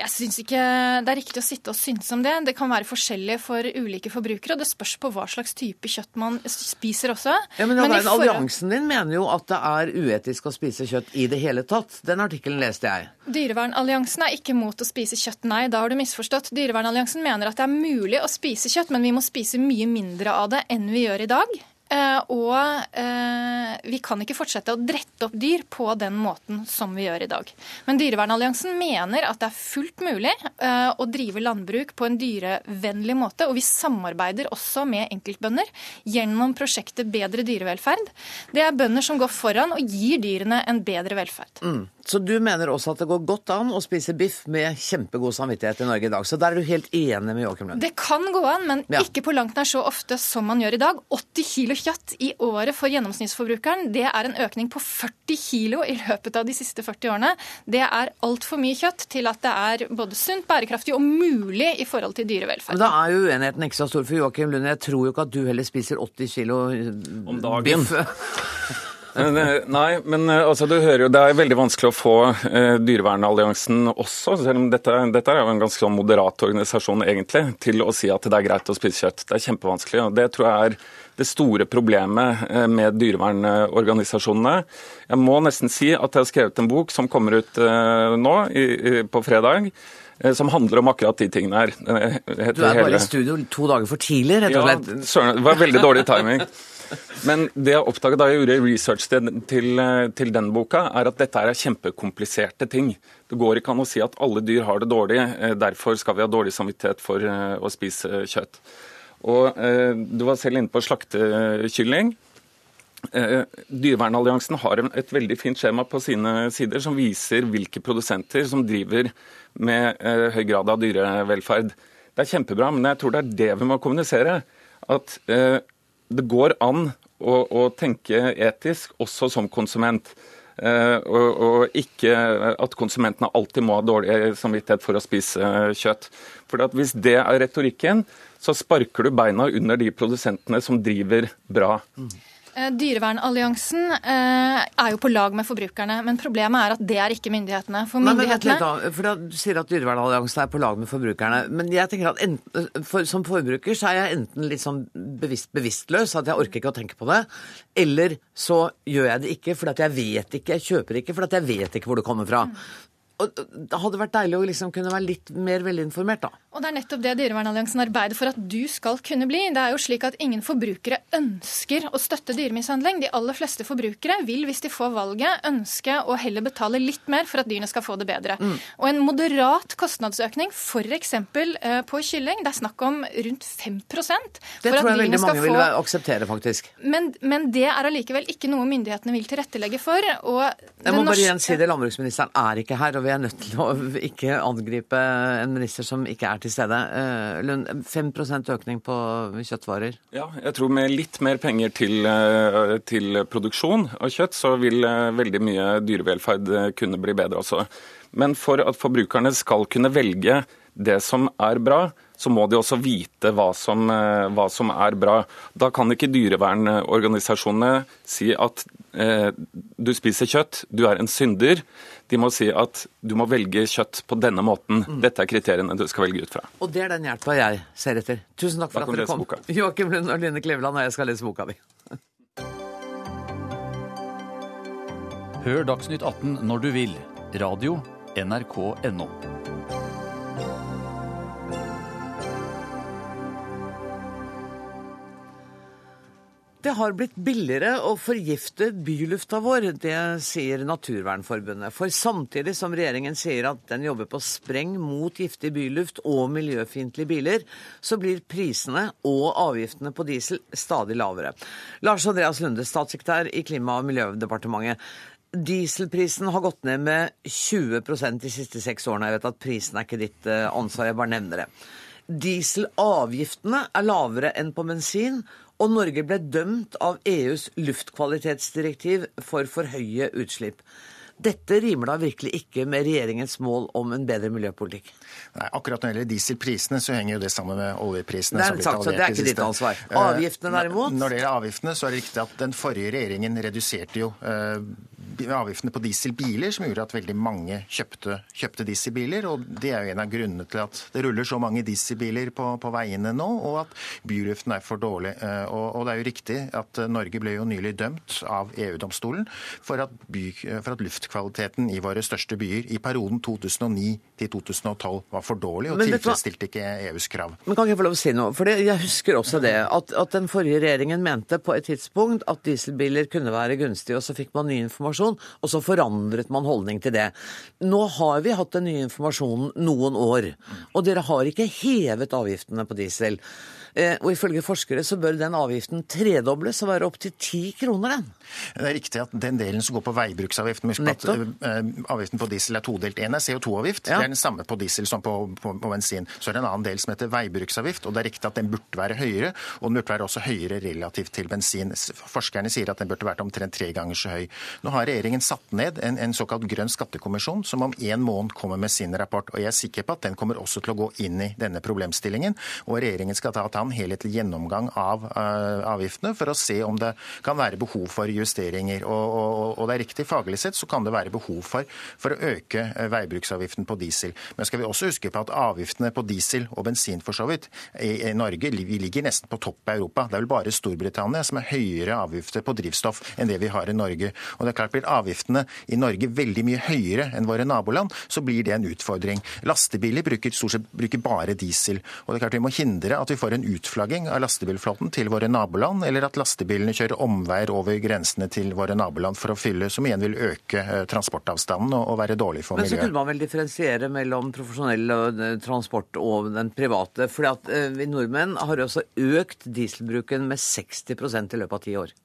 Jeg syns ikke det er riktig å sitte og synse om det. Det kan være forskjellig for ulike forbrukere, og det spørs på hva slags type kjøtt man spiser også. Ja, men, men. Alliansen din mener jo at det er uetisk å spise kjøtt i det hele tatt. Den artikkelen leste jeg. Dyrevernalliansen er ikke mot å spise kjøtt, nei. Da har du misforstått. Dyrevernalliansen mener at det er mulig å spise kjøtt, men vi må spise mye mindre av det enn vi gjør i dag. Eh, og eh, vi kan ikke fortsette å drette opp dyr på den måten som vi gjør i dag. Men Dyrevernalliansen mener at det er fullt mulig eh, å drive landbruk på en dyrevennlig måte. Og vi samarbeider også med enkeltbønder gjennom prosjektet Bedre dyrevelferd. Det er bønder som går foran og gir dyrene en bedre velferd. Mm. Så du mener også at det går godt an å spise biff med kjempegod samvittighet i Norge i dag. Så der er du helt enig med Joakim Lund? Det kan gå an, men ja. ikke på langt nær så ofte som man gjør i dag. 80 kilo kjøtt i året for gjennomsnittsforbrukeren, det er en økning på 40 kilo i løpet av de siste 40 årene. Det er altfor mye kjøtt til at det er både sunt, bærekraftig og mulig i forhold til dyrevelferd. Men da er jo uenigheten ikke så stor for Joakim Lund. Jeg tror jo ikke at du heller spiser 80 kilo Om dagen. *laughs* Eh, nei, men eh, altså, du hører jo det er veldig vanskelig å få eh, Dyrevernalliansen også, selv om dette, dette, er jo en ganske sånn moderat organisasjon egentlig, til å si at det er greit å spise kjøtt. Det er kjempevanskelig. og Det tror jeg er det store problemet eh, med dyrevernorganisasjonene. Jeg må nesten si at jeg har skrevet en bok som kommer ut nå i, i, på fredag som handler om akkurat de tingene her. Du er bare i studio to dager for tidlig, rett og slett? Ja, det var veldig dårlig timing. *laughs* Men det jeg oppdaget da jeg gjorde research til, til, den boka, er at dette er kjempekompliserte ting. Det går ikke an å si at alle dyr har det dårlig, eh, derfor skal vi ha dårlig samvittighet for eh, å spise kjøtt. Og eh, Du var selv inne på slaktekylling. Dyrevernalliansen har et veldig fint skjema på sine sider som viser hvilke produsenter som driver med høy grad av dyrevelferd. Det er kjempebra, men jeg tror det er det vi må kommunisere. At det går an å, å, tenke etisk også som konsument. Uh, og, og, ikke at konsumentene alltid må ha dårlig samvittighet for å spise kjøtt. For Hvis det er retorikken, så sparker du beina under de produsentene som driver bra. Eh, Dyrevernalliansen eh, er jo på lag med forbrukerne, men problemet er at det er ikke myndighetene. For Men, men litt for Du sier at Dyrevernalliansen er på lag med forbrukerne. Men jeg tenker at enten, for, som forbruker så er jeg enten litt sånn bevisst, bevisstløs, at jeg orker ikke å tenke på det, eller så gjør jeg det ikke fordi at jeg vet ikke, jeg kjøper ikke fordi at jeg vet ikke hvor det kommer fra. Og Det hadde vært deilig å liksom kunne være litt mer velinformert, da. Og det er nettopp det Dyrevernalliansen arbeider for at du skal kunne bli. Det er jo slik at ingen forbrukere ønsker å støtte dyremishandling. De aller fleste forbrukere vil, hvis de får valget, ønske å heller betale litt mer for at dyrene skal få det bedre. Mm. Og en moderat kostnadsøkning, f.eks. Eh, på kylling, det er snakk om rundt 5% for Det tror jeg veldig mange vil få akseptere, faktisk. men, men det er allikevel ikke noe myndighetene vil tilrettelegge for. Jeg må må bare igjen si det, Landbruksministeren er ikke her, og vi er nødt til å *laughs* ikke angripe en minister som ikke er til stede. Eh, Lund, 5 økning på kjøttvarer. Ja, jeg tror med litt mer penger til, eh, til produksjon av kjøtt, så vil eh, veldig mye dyrevelferd kunne bli bedre også. Men for at forbrukerne skal kunne velge det som er bra, så må de også vite hva som, hva som er bra. Da kan ikke dyrevernorganisasjonene si at eh, du spiser kjøtt, du er en synder. De må si at du må velge kjøtt på denne måten. Dette er kriteriene du skal velge ut fra. Og det er den hjelpa jeg ser etter. Tusen takk for Da at dere kom. *laughs* Joakim Lund og Line Kleveland og jeg skal lese boka di. Hør Dagsnytt 18 når du vil. Radio NRK.no. Det har blitt billigere å forgifte bylufta vår, det sier Naturvernforbundet. For samtidig som regjeringen sier at den jobber på spreng mot giftig byluft og miljøfiendtlige biler, så blir prisene og avgiftene på diesel stadig lavere. Lars Andreas Lunde, statssekretær i Klima- og miljødepartementet. Dieselprisen har gått ned med 20% de siste seks årene. Jeg vet at prisen er ikke ditt eh, ansvar, jeg bare nevner det. Dieselavgiftene er lavere enn på bensin, og Norge ble dømt av EUs luftkvalitetsdirektiv for for høye utslipp. Dette rimer da virkelig ikke med regjeringens mål om en bedre miljøpolitikk. Nei, akkurat når det gjelder dieselprisene, så henger jo det sammen med oljeprisene. Det er sagt, så det er ikke ditt ansvar. Eh, Avgiftene derimot? Når det gjelder avgiftene, så er det riktig at den forrige regjeringen reduserte jo eh, avgiftene på dieselbiler, som gjorde at veldig mange kjøpte, kjøpte dieselbiler. Og det er jo en av grunnene til at det ruller så mange dieselbiler på, på veiene nå, og at byluften er for dårlig. Eh, Og, og det er jo riktig at eh, Norge ble jo nylig dømt av EU-domstolen for, at for at luftkvaliteten i våre største byer i perioden 2009 til 2012 var for dårlig og tilfredsstilte ikke EUs krav. Men kan jeg få lov å si noe? For jeg husker også det, at, at den forrige regjeringen mente på et tidspunkt at dieselbiler kunne være gunstige, og så fikk man ny informasjon, og så forandret man holdning til det. Nå har vi hatt den nye informasjonen noen år, og dere har ikke hevet avgiftene på diesel. Eh, og ifølge forskere så bør den avgiften tredobles og være opptil ti kroner, den. Det er riktig at den delen som går på veibruksavgiften eh, Avgiften på diesel er todelt. En er CO2-avgift. Ja. Det er den samme på diesel som på, på, på bensin. Så er det en annen del som heter veibruksavgift. og Det er riktig at den burde være høyere, og den burde være også høyere relativt til bensin. Forskerne sier at den burde vært omtrent tre ganger så høy. Nå har regjeringen satt ned en, en såkalt grønn skattekommisjon som om en måned kommer med sin rapport. og Jeg er sikker på at den kommer også til å gå inn i denne problemstillingen. Og regjeringen skal ta, ta en helhetlig gjennomgang av eh, avgiftene for å se om det kan være behov for justeringer. Og, og, og det er riktig, faglig sett så kan det være behov for, for å øke eh, veibruksavgiften på diesel. Men skal vi også huske på at avgiftene på diesel og bensin for så vidt i, i Norge vi ligger nesten på topp i Europa. Det er vel bare Storbritannia som har høyere avgifter på drivstoff enn det vi har i Norge. Og det er klart Blir avgiftene i Norge veldig mye høyere enn våre naboland, så blir det en utfordring. Lastebiler bruker stort sett bruker bare diesel. Og det er klart Vi må hindre at vi får en utflagging av lastebilflåten til våre naboland, eller at lastebilene kjører omveier over grensene til våre naboland for å fylle, som igjen vil øke eh, transportavstanden og, være dårlig for miljøet. Men så kunne man vel differensiere mellom profesjonell eh, transport og den private. For vi nordmenn har også økt dieselbruken med 60% i løpet av ti år.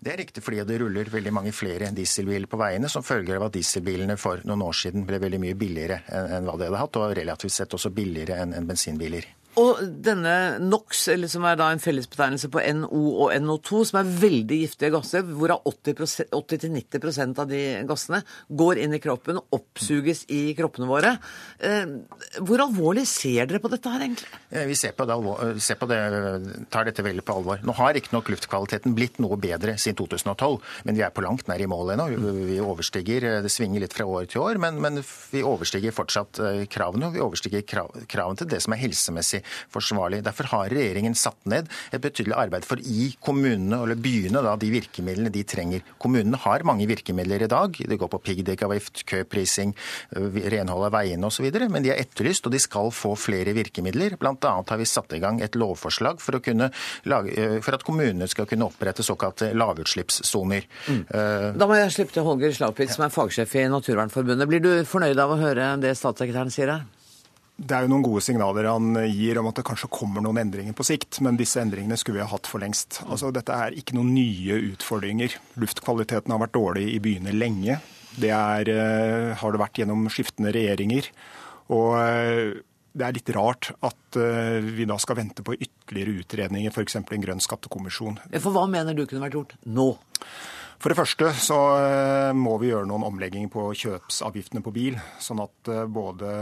Det er riktig fordi det ruller veldig mange flere dieselbiler på veiene som følger av at dieselbilene for noen år siden ble veldig mye billigere enn hva de hadde hatt, og relativt sett også billigere enn bensinbiler. Og denne NOx, eller som er da en fellesbetegnelse på NO og NO2, som er veldig giftige gasser, hvorav 80-90% av de gassene går inn i kroppen og oppsuges i kroppene våre. Eh, hvor alvorlig ser dere på dette her, egentlig? Eh, vi ser på, det, ser på det, tar dette veldig på alvor. Nå har riktignok luftkvaliteten blitt noe bedre siden 2012, men vi er på langt nær i mål ennå. Vi overstiger, Det svinger litt fra år til år, men, men vi overstiger fortsatt kravene. Og vi overstiger krav, kravene til det som er helsemessig forsvarlig. Derfor har regjeringen satt ned et betydelig arbeid for i kommunene eller byene da, de virkemidlene de trenger. Kommunene har mange virkemidler i dag. Det går på piggdekkavgift, køprising, renhold av veiene osv. Men de er etterlyst, og de skal få flere virkemidler. Bl.a. har vi satt i gang et lovforslag for, lage, for at kommunene skal kunne opprette såkalte lavutslippssoner. Mm. Da må jeg slippe til Holger Slagpitz, som er fagsjef i Naturvernforbundet. Blir du fornøyd av å høre det statssekretæren sier her? Det er jo noen gode signaler han gir om at det kanskje kommer noen endringer på sikt, men disse endringene skulle vi ha hatt for lengst. Altså, dette er ikke noen nye utfordringer. Luftkvaliteten har vært dårlig i byene lenge. Det er, uh, har det vært gjennom skiftende regjeringer. Og uh, det er litt rart at uh, vi da skal vente på ytterligere utredninger, f.eks. en grønn skattekommisjon. For hva mener du kunne vært gjort nå? For det første så eh, må vi gjøre noen omlegginger på kjøpsavgiftene på bil, sånn at eh, både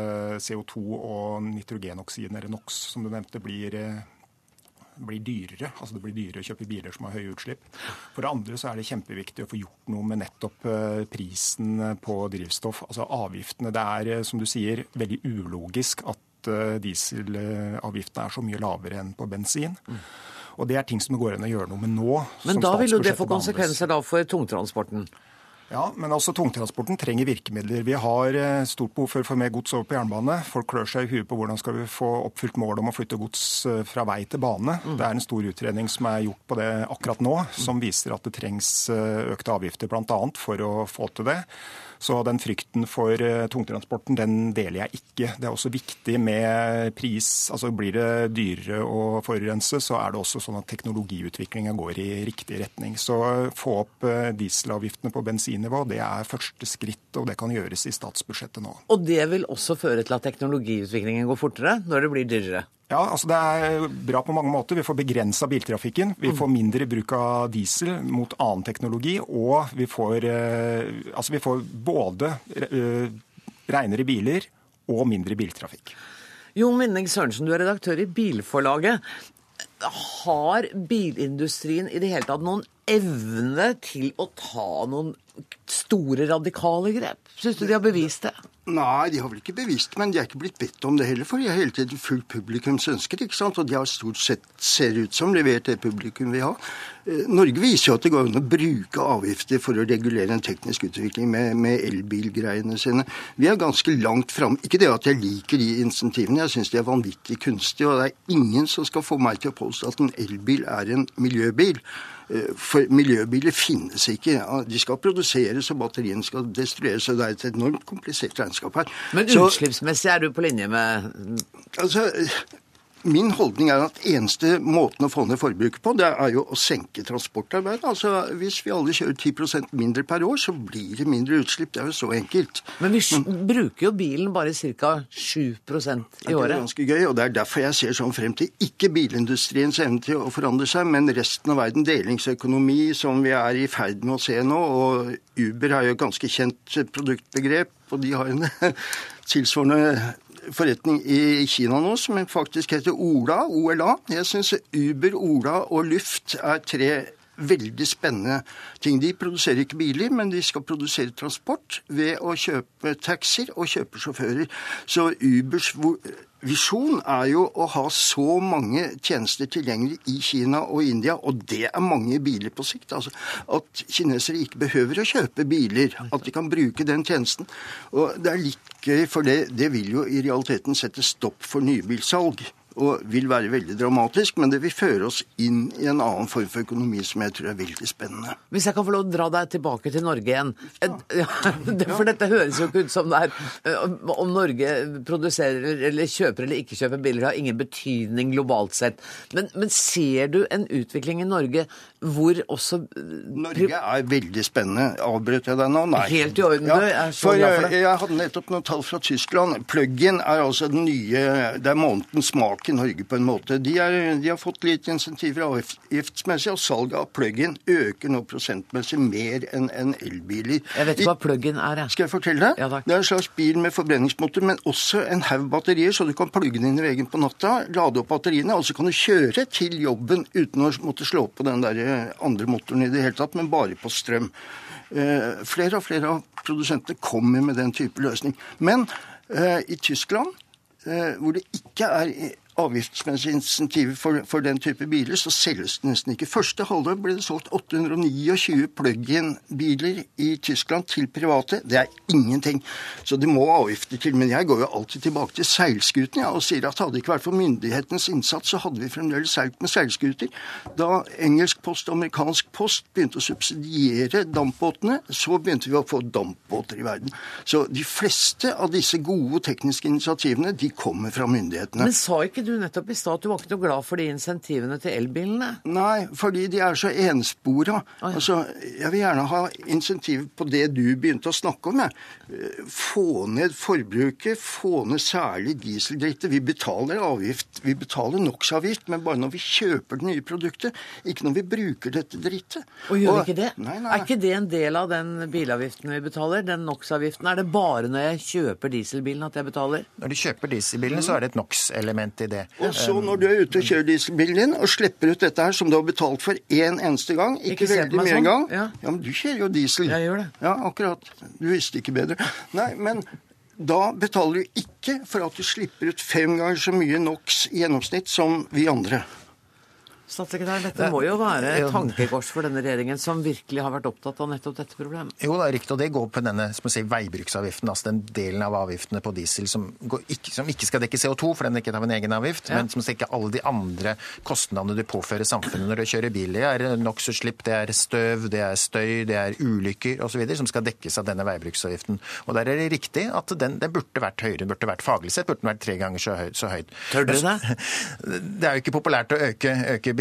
CO2 og nitrogenoksidene, eller NOx som du nevnte, blir, eh, blir dyrere. Altså det blir dyrere å kjøpe biler som har høye utslipp. For det andre så er det kjempeviktig å få gjort noe med nettopp prisen på drivstoff. Altså avgiftene. Det er, som du sier, veldig ulogisk at dieselavgiftene er så mye lavere enn på bensin. Mm. Og Det er ting som det går an å gjøre noe med nå. Men da vil jo det få konsekvenser da for tungtransporten? Ja, men også tungtransporten trenger virkemidler. Vi har eh, stort behov for å få mer gods over på jernbane. Folk klør seg i huet på hvordan skal vi få oppfylt målet om å flytte gods eh, fra vei til bane. Mm. Det er en stor utredning som er gjort på det akkurat nå, som viser at det trengs eh, økte avgifter bl.a. for å få til det. Så den frykten for eh, tungtransporten den deler jeg ikke. Det er også viktig med pris. altså Blir det dyrere å forurense, så er det også sånn at teknologiutviklinga går i riktig retning. Så få opp eh, dieselavgiftene på bensinnivå, det er første skritt, og det kan gjøres i statsbudsjettet nå. Og det vil også føre til at teknologiutviklingen går fortere når det blir dyrere? Ja, altså Det er bra på mange måter. Vi får begrensa biltrafikken. Vi får mindre bruk av diesel mot annen teknologi. Og vi får, eh, altså vi får både eh, renere biler og mindre biltrafikk. Jon Winning Sørensen, du er redaktør i Bilforlaget. Har bilindustrien i det hele tatt noen evne til å ta noen store, radikale grep? Syns du de har bevist det? Nei, de har vel ikke bevist men de er ikke blitt bedt om det heller. For de har hele tiden fulgt publikums ønsker, ikke sant? og de har stort sett, ser ut som, levert det publikum vil ha. Eh, Norge viser jo at det går an å bruke avgifter for å regulere en teknisk utvikling med, med elbilgreiene sine. Vi er ganske langt framme. Ikke det at jeg liker de insentivene, jeg syns de er vanvittig kunstige. Og det er ingen som skal få meg til å påstå at en elbil er en miljøbil. For miljøbiler finnes ikke. De skal produseres, og batteriene skal destrueres. og Det er et enormt komplisert regnskap her. Men utslippsmessig er du på linje med Altså, Min holdning er at eneste måten å få ned forbruket på, det er jo å senke transportarbeidet. Altså, Hvis vi alle kjører 10% mindre per år, så blir det mindre utslipp. Det er jo så enkelt. Men vi Men, bruker jo bilen bare ca. 7% i året. Det er ganske gøy, og det er derfor jeg ser sånn frem til ikke bilindustriens evne til å forandre seg, men resten av verden. Delingsøkonomi, som vi er i ferd med å se nå. Og Uber har jo et ganske kjent produktbegrep, og de har en *laughs* tilsvarende forretning i Kina nå som faktisk heter Ola, OLA. Jeg syns Uber, Ola og Luft er tre veldig spennende ting. De produserer ikke biler, men de skal produsere transport ved å kjøpe taxier og kjøpe sjåfører. Så Ubers visjon er jo å ha så mange tjenester tilgjengelig i Kina og India, og det er mange biler på sikt. Altså At kinesere ikke behøver å kjøpe biler, at de kan bruke den tjenesten. Og det er litt gøy, for det, det vil jo i realiteten sette stopp for nybilsalg og vil være veldig dramatisk, men det vil føre oss inn i en annen form for økonomi som jeg tror er veldig spennende. Hvis jeg kan få lov å dra deg tilbake til Norge igjen. Ja. *laughs* For dette høres jo ikke ut som det er eh, Om Norge produserer eller kjøper eller ikke kjøper biler, har ingen betydning globalt sett. Men, men ser du en utvikling i Norge hvor også Norge er veldig spennende. Avbrøt jeg deg nå? Nei. Helt i orden. Jeg er så for for jeg, jeg hadde nettopp noen tall fra Tyskland. Plug-in er altså den nye Det er månedens smak i Norge, på en måte. De, er, de har fått litt insentiver avgiftsmessig, og salget av plug-in øker nå prosentmessig mer enn en elbiler. Jeg vet ikke hva plug-in er, jeg. Skal jeg fortelle deg? det er en slags bil med forbrenningsmotor, men også en haug batterier, så du kan plugge den inn i veggen på natta, lade opp batteriene, og så kan du kjøre til jobben uten å måtte slå på den der andre motoren i det hele tatt, men bare på strøm. Eh, flere og flere av produsentene kommer med den type løsning. Men eh, i Tyskland, eh, hvor det ikke er avgiftsmessige insentiver for, for, den type biler, så selges det nesten ikke. Første halvår ble det solgt 829 plug-in-biler i Tyskland til private. Det er ingenting. Så det må avgifter til. Men jeg går jo alltid tilbake til seilskutene ja, og sier at hadde det ikke vært for myndighetenes innsats, så hadde vi fremdeles seilt med seilskuter. Da engelsk post og amerikansk post begynte å subsidiere dampbåtene, så begynte vi å få dampbåter i verden. Så de fleste av disse gode tekniske initiativene, de kommer fra myndighetene. Men sa ikke du nettopp i stad at du var ikke noe glad for de insentivene til elbilene? Nei, fordi de er så enspora. Altså, jeg vil gjerne ha insentiv på det du begynte å snakke om. Jeg. Få ned forbruket, få ned særlig dieseldrittet. Vi betaler avgift, vi betaler NOx-avgift, men bare når vi kjøper det nye produktet, ikke når vi bruker dette drittet. Og gjør vi ikke det? Nei, nei. Er ikke det en del av den bilavgiften vi betaler? Den NOx-avgiften? Er det bare når jeg kjøper dieselbilen at jeg betaler? Når du kjøper dieselbilen, så er det et NOx-element i det. Og så når du er ute og kjører dieselbilen din og slipper ut dette her som du har betalt for én eneste gang, ikke, Ikke veldig mye sånn. engang Ja. ja, men du kjører jo diesel. Jeg gjør det. Ja, akkurat. Du visste ikke bedre. Nei, men da betaler du ikke for at du slipper ut fem ganger så mye NOx i gjennomsnitt som vi andre. Statssekretær, dette må jo være et tankekors for denne regjeringen, som virkelig har vært opptatt av nettopp dette problemet. Jo, det er riktig, og det går på denne som sier, veibruksavgiften, altså den delen av avgiftene på diesel som, går ikke, som ikke skal dekke CO2, for den ikke av en egen avgift, Ja. men som skal dekke alle de andre kostnadene du påfører samfunnet når du kjører bil. Det er NOx-utslipp, det er støv, det er støy, det er ulykker osv. som skal dekkes av denne veibruksavgiften. Og der er det riktig at den, den burde vært høyere, den burde vært faglig sett burde den vært tre ganger så, høy, så høyt. Tør du det? *laughs* Det er jo ikke populært å øke, øke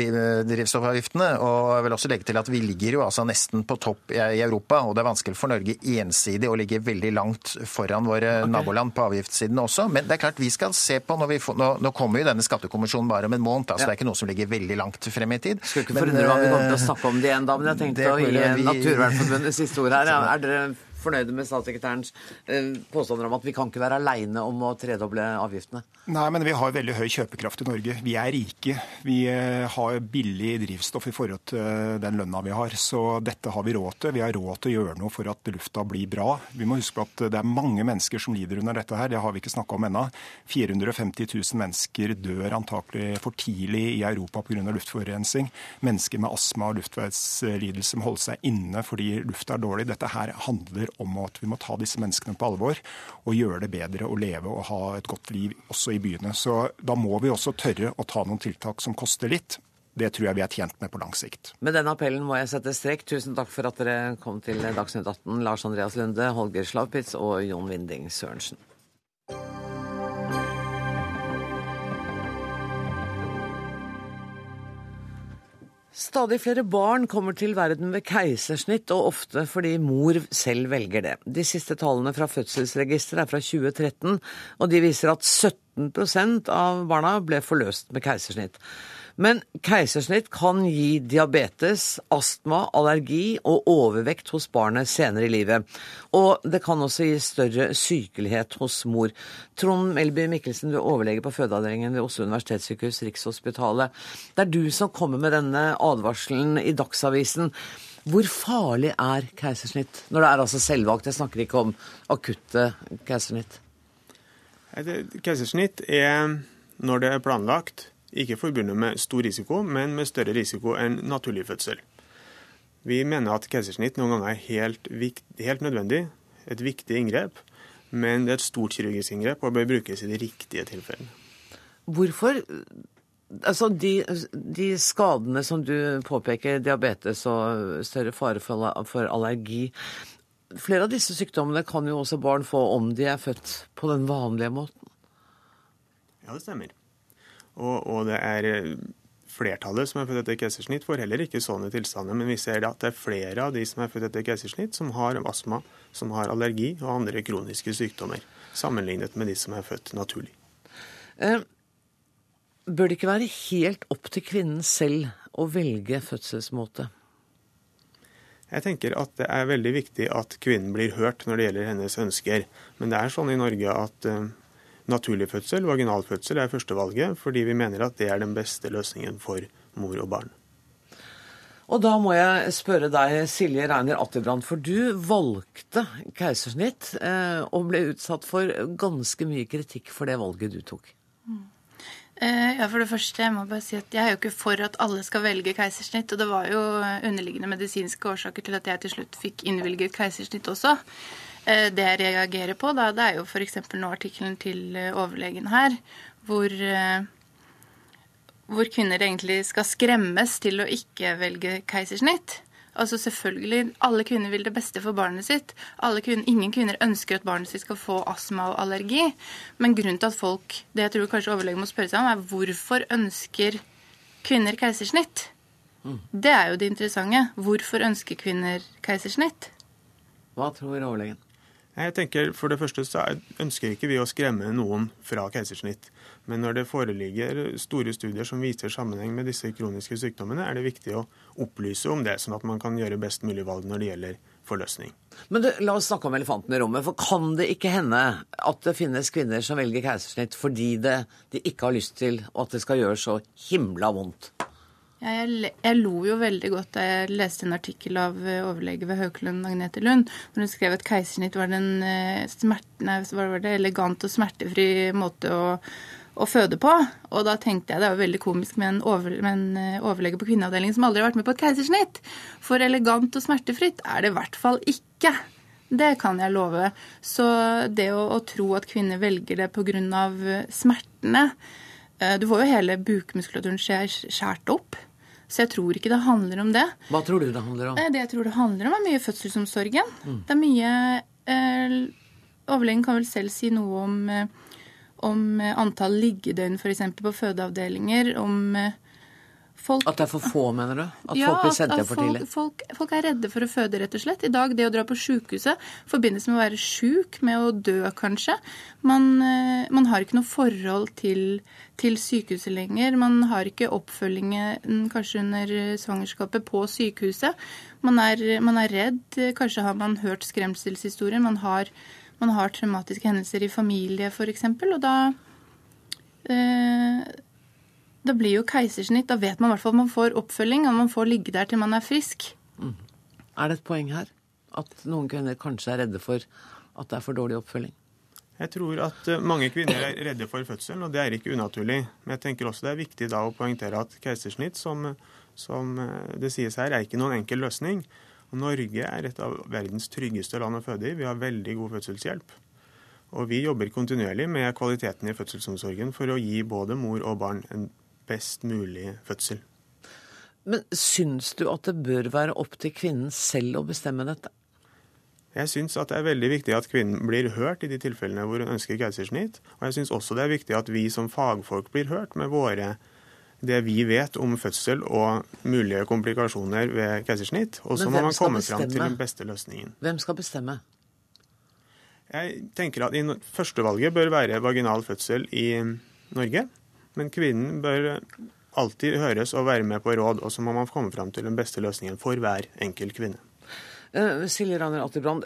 drivstoffavgiftene. Og jeg vil også legge til at vi ligger jo altså nesten på topp i Europa. Og det er vanskelig for Norge ensidig å ligge veldig langt foran våre naboland på avgiftssiden også. Men det er klart vi skal se på når vi får, nå, nå kommer jo denne skattekommisjonen bare om en måned, altså så Ja. det er ikke noe som ligger veldig langt frem i tid. Skulle ikke forundre meg om vi kommer til å eh, snakke om det igjen, da, men jeg tenkte å gi Naturvernforbundet siste ord her. Ja, *laughs* Er dere fornøyde med statssekretærens eh, påstander om at vi kan ikke være aleine om å tredoble avgiftene? Nei, men vi har veldig høy kjøpekraft i Norge. Vi er rike. Vi eh, har billig drivstoff i forhold til eh, den lønna vi har. Så dette har vi råd til. Vi har råd til å gjøre noe for at lufta blir bra. Vi må huske på at det er mange mennesker som lider under dette her. Det har vi ikke snakka om ennå. 450 000 mennesker dør antakelig for tidlig i Europa pga. luftforurensning. Mennesker med astma og luftveislidelse må holde seg inne fordi lufta er dårlig. Dette her handler om at vi må ta disse menneskene på alvor og gjøre det bedre å leve og ha et godt liv også i byene. Så da må vi også tørre å ta noen tiltak som koster litt. Det tror jeg vi er tjent med på lang sikt. Med den appellen må jeg sette strek. Tusen takk for at dere kom til Dagsnytt 18. Lars Andreas Lunde, Holger Slavpitz og Jon Winding Sørensen. Stadig flere barn kommer til verden ved keisersnitt, og ofte fordi mor selv velger det. De siste tallene fra fødselsregisteret er fra 2013, og de viser at 17% av barna ble forløst med keisersnitt. Men keisersnitt kan gi diabetes, astma, allergi og overvekt hos barnet senere i livet. Og det kan også gi større sykelighet hos mor. Trond Melby Mikkelsen, du er overlege på fødeavdelingen ved Oslo universitetssykehus, Rikshospitalet. Det er du som kommer med denne advarselen i Dagsavisen. Hvor farlig er keisersnitt når det er altså selvvalgt? Jeg snakker ikke om akutte keisersnitt. Keisersnitt er, når det er planlagt, ikke forbundet med stor risiko, men med større risiko enn naturlig fødsel. Vi mener at keisersnitt noen ganger er helt, helt nødvendig, et viktig inngrep, men det er et stort kirurgisk inngrep og bør brukes i de riktige tilfellene. Hvorfor Altså, de, de skadene som du påpeker, diabetes og større fare for, allergi Flere av disse sykdommene kan jo også barn få om de er født på den vanlige måten. Ja, det stemmer. Og, og det er eh, flertallet som er født etter keisersnitt, får heller ikke sånne tilstander. Men vi ser at det er flere av de som er født etter keisersnitt, som har astma, som har allergi og andre kroniske sykdommer, sammenlignet med de som er født naturlig. Eh, bør det ikke være helt opp til kvinnen selv å velge fødselsmåte? Jeg tenker at det er veldig viktig at kvinnen blir hørt når det gjelder hennes ønsker. Men det er sånn i Norge at uh, naturlig fødsel, vaginalfødsel, er førstevalget, fordi vi mener at det er den beste løsningen for mor og barn. Og da må jeg spørre deg, Silje Reiner Attebrand, for du valgte keisersnitt eh, og ble utsatt for ganske mye kritikk for det valget du tok. Mm. Eh, ja, for det første, Jeg må bare si at jeg er jo ikke for at alle skal velge keisersnitt. Og det var jo underliggende medisinske årsaker til at jeg til slutt fikk innvilget keisersnitt også. Eh, det jeg reagerer på, da, det er jo f.eks. nå artikkelen til eh, overlegen her, hvor, hvor kvinner egentlig skal skremmes til å ikke velge keisersnitt. Altså selvfølgelig, Alle kvinner vil det beste for barnet sitt. Kvinner, ingen kvinner ønsker at barnet sitt skal få astma og allergi. Men grunnen til at folk det jeg tror kanskje overlegen må spørre seg om, er hvorfor ønsker kvinner keisersnitt? Mm. Det er jo det interessante. Hvorfor ønsker kvinner keisersnitt? Hva tror overlegen? Jeg tenker For det første så ønsker ikke vi å skremme noen fra keisersnitt. Men når det foreligger store studier som viser sammenheng med disse kroniske sykdommene, er det viktig å opplyse om det, sånn at man kan gjøre best mulig valg når det gjelder forløsning. Men du, La oss snakke om elefanten i rommet. For Kan det ikke hende at det finnes kvinner som velger keisersnitt fordi det, de ikke har lyst til, og at det skal gjøre så himla vondt? Ja, jeg, jeg, lo jo veldig godt da jeg leste en artikkel av eh, overlege ved Haukelund Agnete Lund, hvor hun skrev at keisersnitt var den eh, smerten, var det, elegant og smertefri måte å å føde på. Og da tenkte jeg det jo veldig komisk med en, over, med en eh, overlege på kvinneavdelingen som aldri har vært med på et keisersnitt. For elegant og smertefritt er det i hvert fall ikke. Det kan jeg love. Så det å, å tro at kvinner velger det pga. Smertene Du får jo hele bukmuskulaturen skjært opp. Så jeg tror ikke det handler om det. Hva tror du det handler om? Det jeg tror det handler om, er mye fødselsomsorgen. Mm. Det er mye eh, Overlegen kan vel selv si noe om eh, om eh, antall liggedøgn f.eks. på fødeavdelinger, om eh, folk At det er for få, mener du? At ja, folk blir sendt hjem for tidlig? Folk, folk, er redde for å føde, rett og slett. I dag, det å dra på sykehuset forbindes med å være sjuk, med å dø, kanskje. Man, eh, man har ikke noe forhold til, til, sykehuset lenger. Man har ikke oppfølgingen kanskje under svangerskapet på sykehuset. Man er, man er redd. Kanskje har man hørt skremselshistorier. Man har man har traumatiske hendelser i familie f.eks. Og da, eh, da blir jo keisersnitt Da vet man i hvert fall at man får oppfølging, og man får ligge der til man er frisk. Mm. Er det et poeng her? At noen kvinner kanskje er redde for at det er for dårlig oppfølging? Jeg tror at eh, mange kvinner er redde for fødselen, og det er ikke unaturlig. Men jeg tenker også det er viktig da å poengtere at keisersnitt, som, som eh, det sies her, er ikke noen enkel løsning. Norge er et av verdens tryggeste land å føde i. Vi har veldig god fødselshjelp. Og vi jobber kontinuerlig med kvaliteten i fødselsomsorgen for å gi både mor og barn en best mulig fødsel. Men syns du at det bør være opp til kvinnen selv å bestemme dette? Jeg syns det er veldig viktig at kvinnen blir hørt i de tilfellene hvor hun ønsker keisersnitt. Og jeg syns også det er viktig at vi som fagfolk blir hørt med våre det vi vet om fødsel og mulige komplikasjoner ved keisersnitt. Og så må man komme fram til den beste løsningen. Hvem skal bestemme? Jeg tenker at Førstevalget bør være vaginal fødsel i Norge. Men kvinnen bør alltid høres og være med på råd, og så må man komme fram til den beste løsningen for hver enkelt kvinne. Uh, Silje Rainer Atterbrand,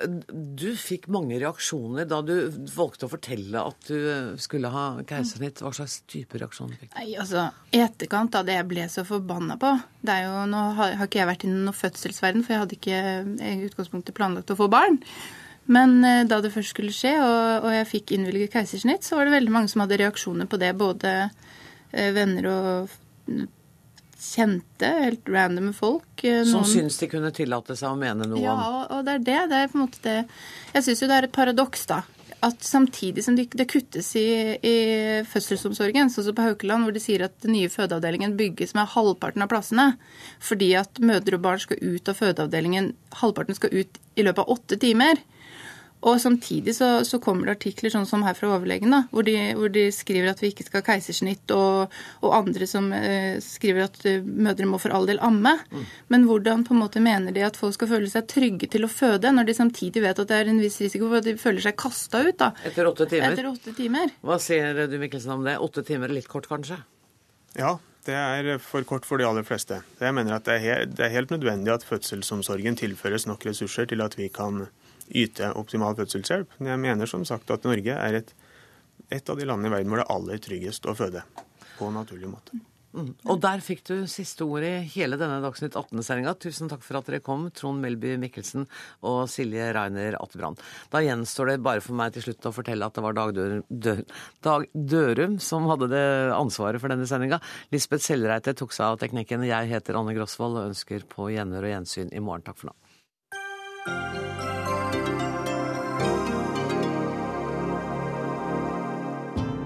du fikk mange reaksjoner da du valgte å fortelle at du eh, skulle ha keisersnitt. Hva slags type reaksjoner fikk du? Nei, altså, I etterkant av det jeg ble så forbanna på det er jo, Nå har, har ikke jeg vært i noen fødselsverden, for jeg hadde ikke i utgangspunktet planlagt å få barn. Men uh, da det først skulle skje, og, og jeg fikk innvilget keisersnitt, så var det veldig mange som hadde reaksjoner på det. Både uh, venner og kjente, helt randome folk. Eh, noen... Som syns de kunne tillate seg å mene noe om Ja, og det er det. Det er på en måte det Jeg syns jo det er et paradoks, da. At samtidig som det, det kuttes i, i fødselsomsorgen, sånn som på Haukeland, hvor de sier at den nye fødeavdelingen bygges med halvparten av plassene, fordi at mødre og barn skal ut av fødeavdelingen, halvparten skal ut i løpet av åtte timer. Og samtidig så, så, kommer det artikler sånn som her fra overlegen, da, hvor de, hvor de skriver at vi ikke skal ha keisersnitt, og, og andre som eh, skriver at uh, mødre må for all del amme. Mm. Men hvordan på en måte mener de at folk skal føle seg trygge til å føde, når de samtidig vet at det er en viss risiko for at de føler seg kasta ut? da. Etter åtte timer? Etter åtte timer. Hva sier du Mikkelsen om det? Åtte timer er litt kort, kanskje? Ja, det er for kort for de aller fleste. Jeg mener at det er, helt, det er helt nødvendig at fødselsomsorgen tilføres nok ressurser til at vi kan yte optimal fødselshjelp. Men jeg mener som sagt at Norge er et, et av de landene i verden hvor det er aller tryggest å føde på en naturlig måte. Mm. Og der fikk du siste ord i hele denne Dagsnytt 18-sendinga. Tusen takk for at dere kom, Trond Melby Mikkelsen og Silje Reiner Attebrand. Da gjenstår det bare for meg til slutt å fortelle at det var Dag Dørum, Dø, Dag Dørum som hadde det ansvaret for denne sendinga. Lisbeth Sellreite tok seg av teknikken. Jeg heter Anne Grosvold og ønsker på gjenhør og gjensyn i morgen. Takk for nå.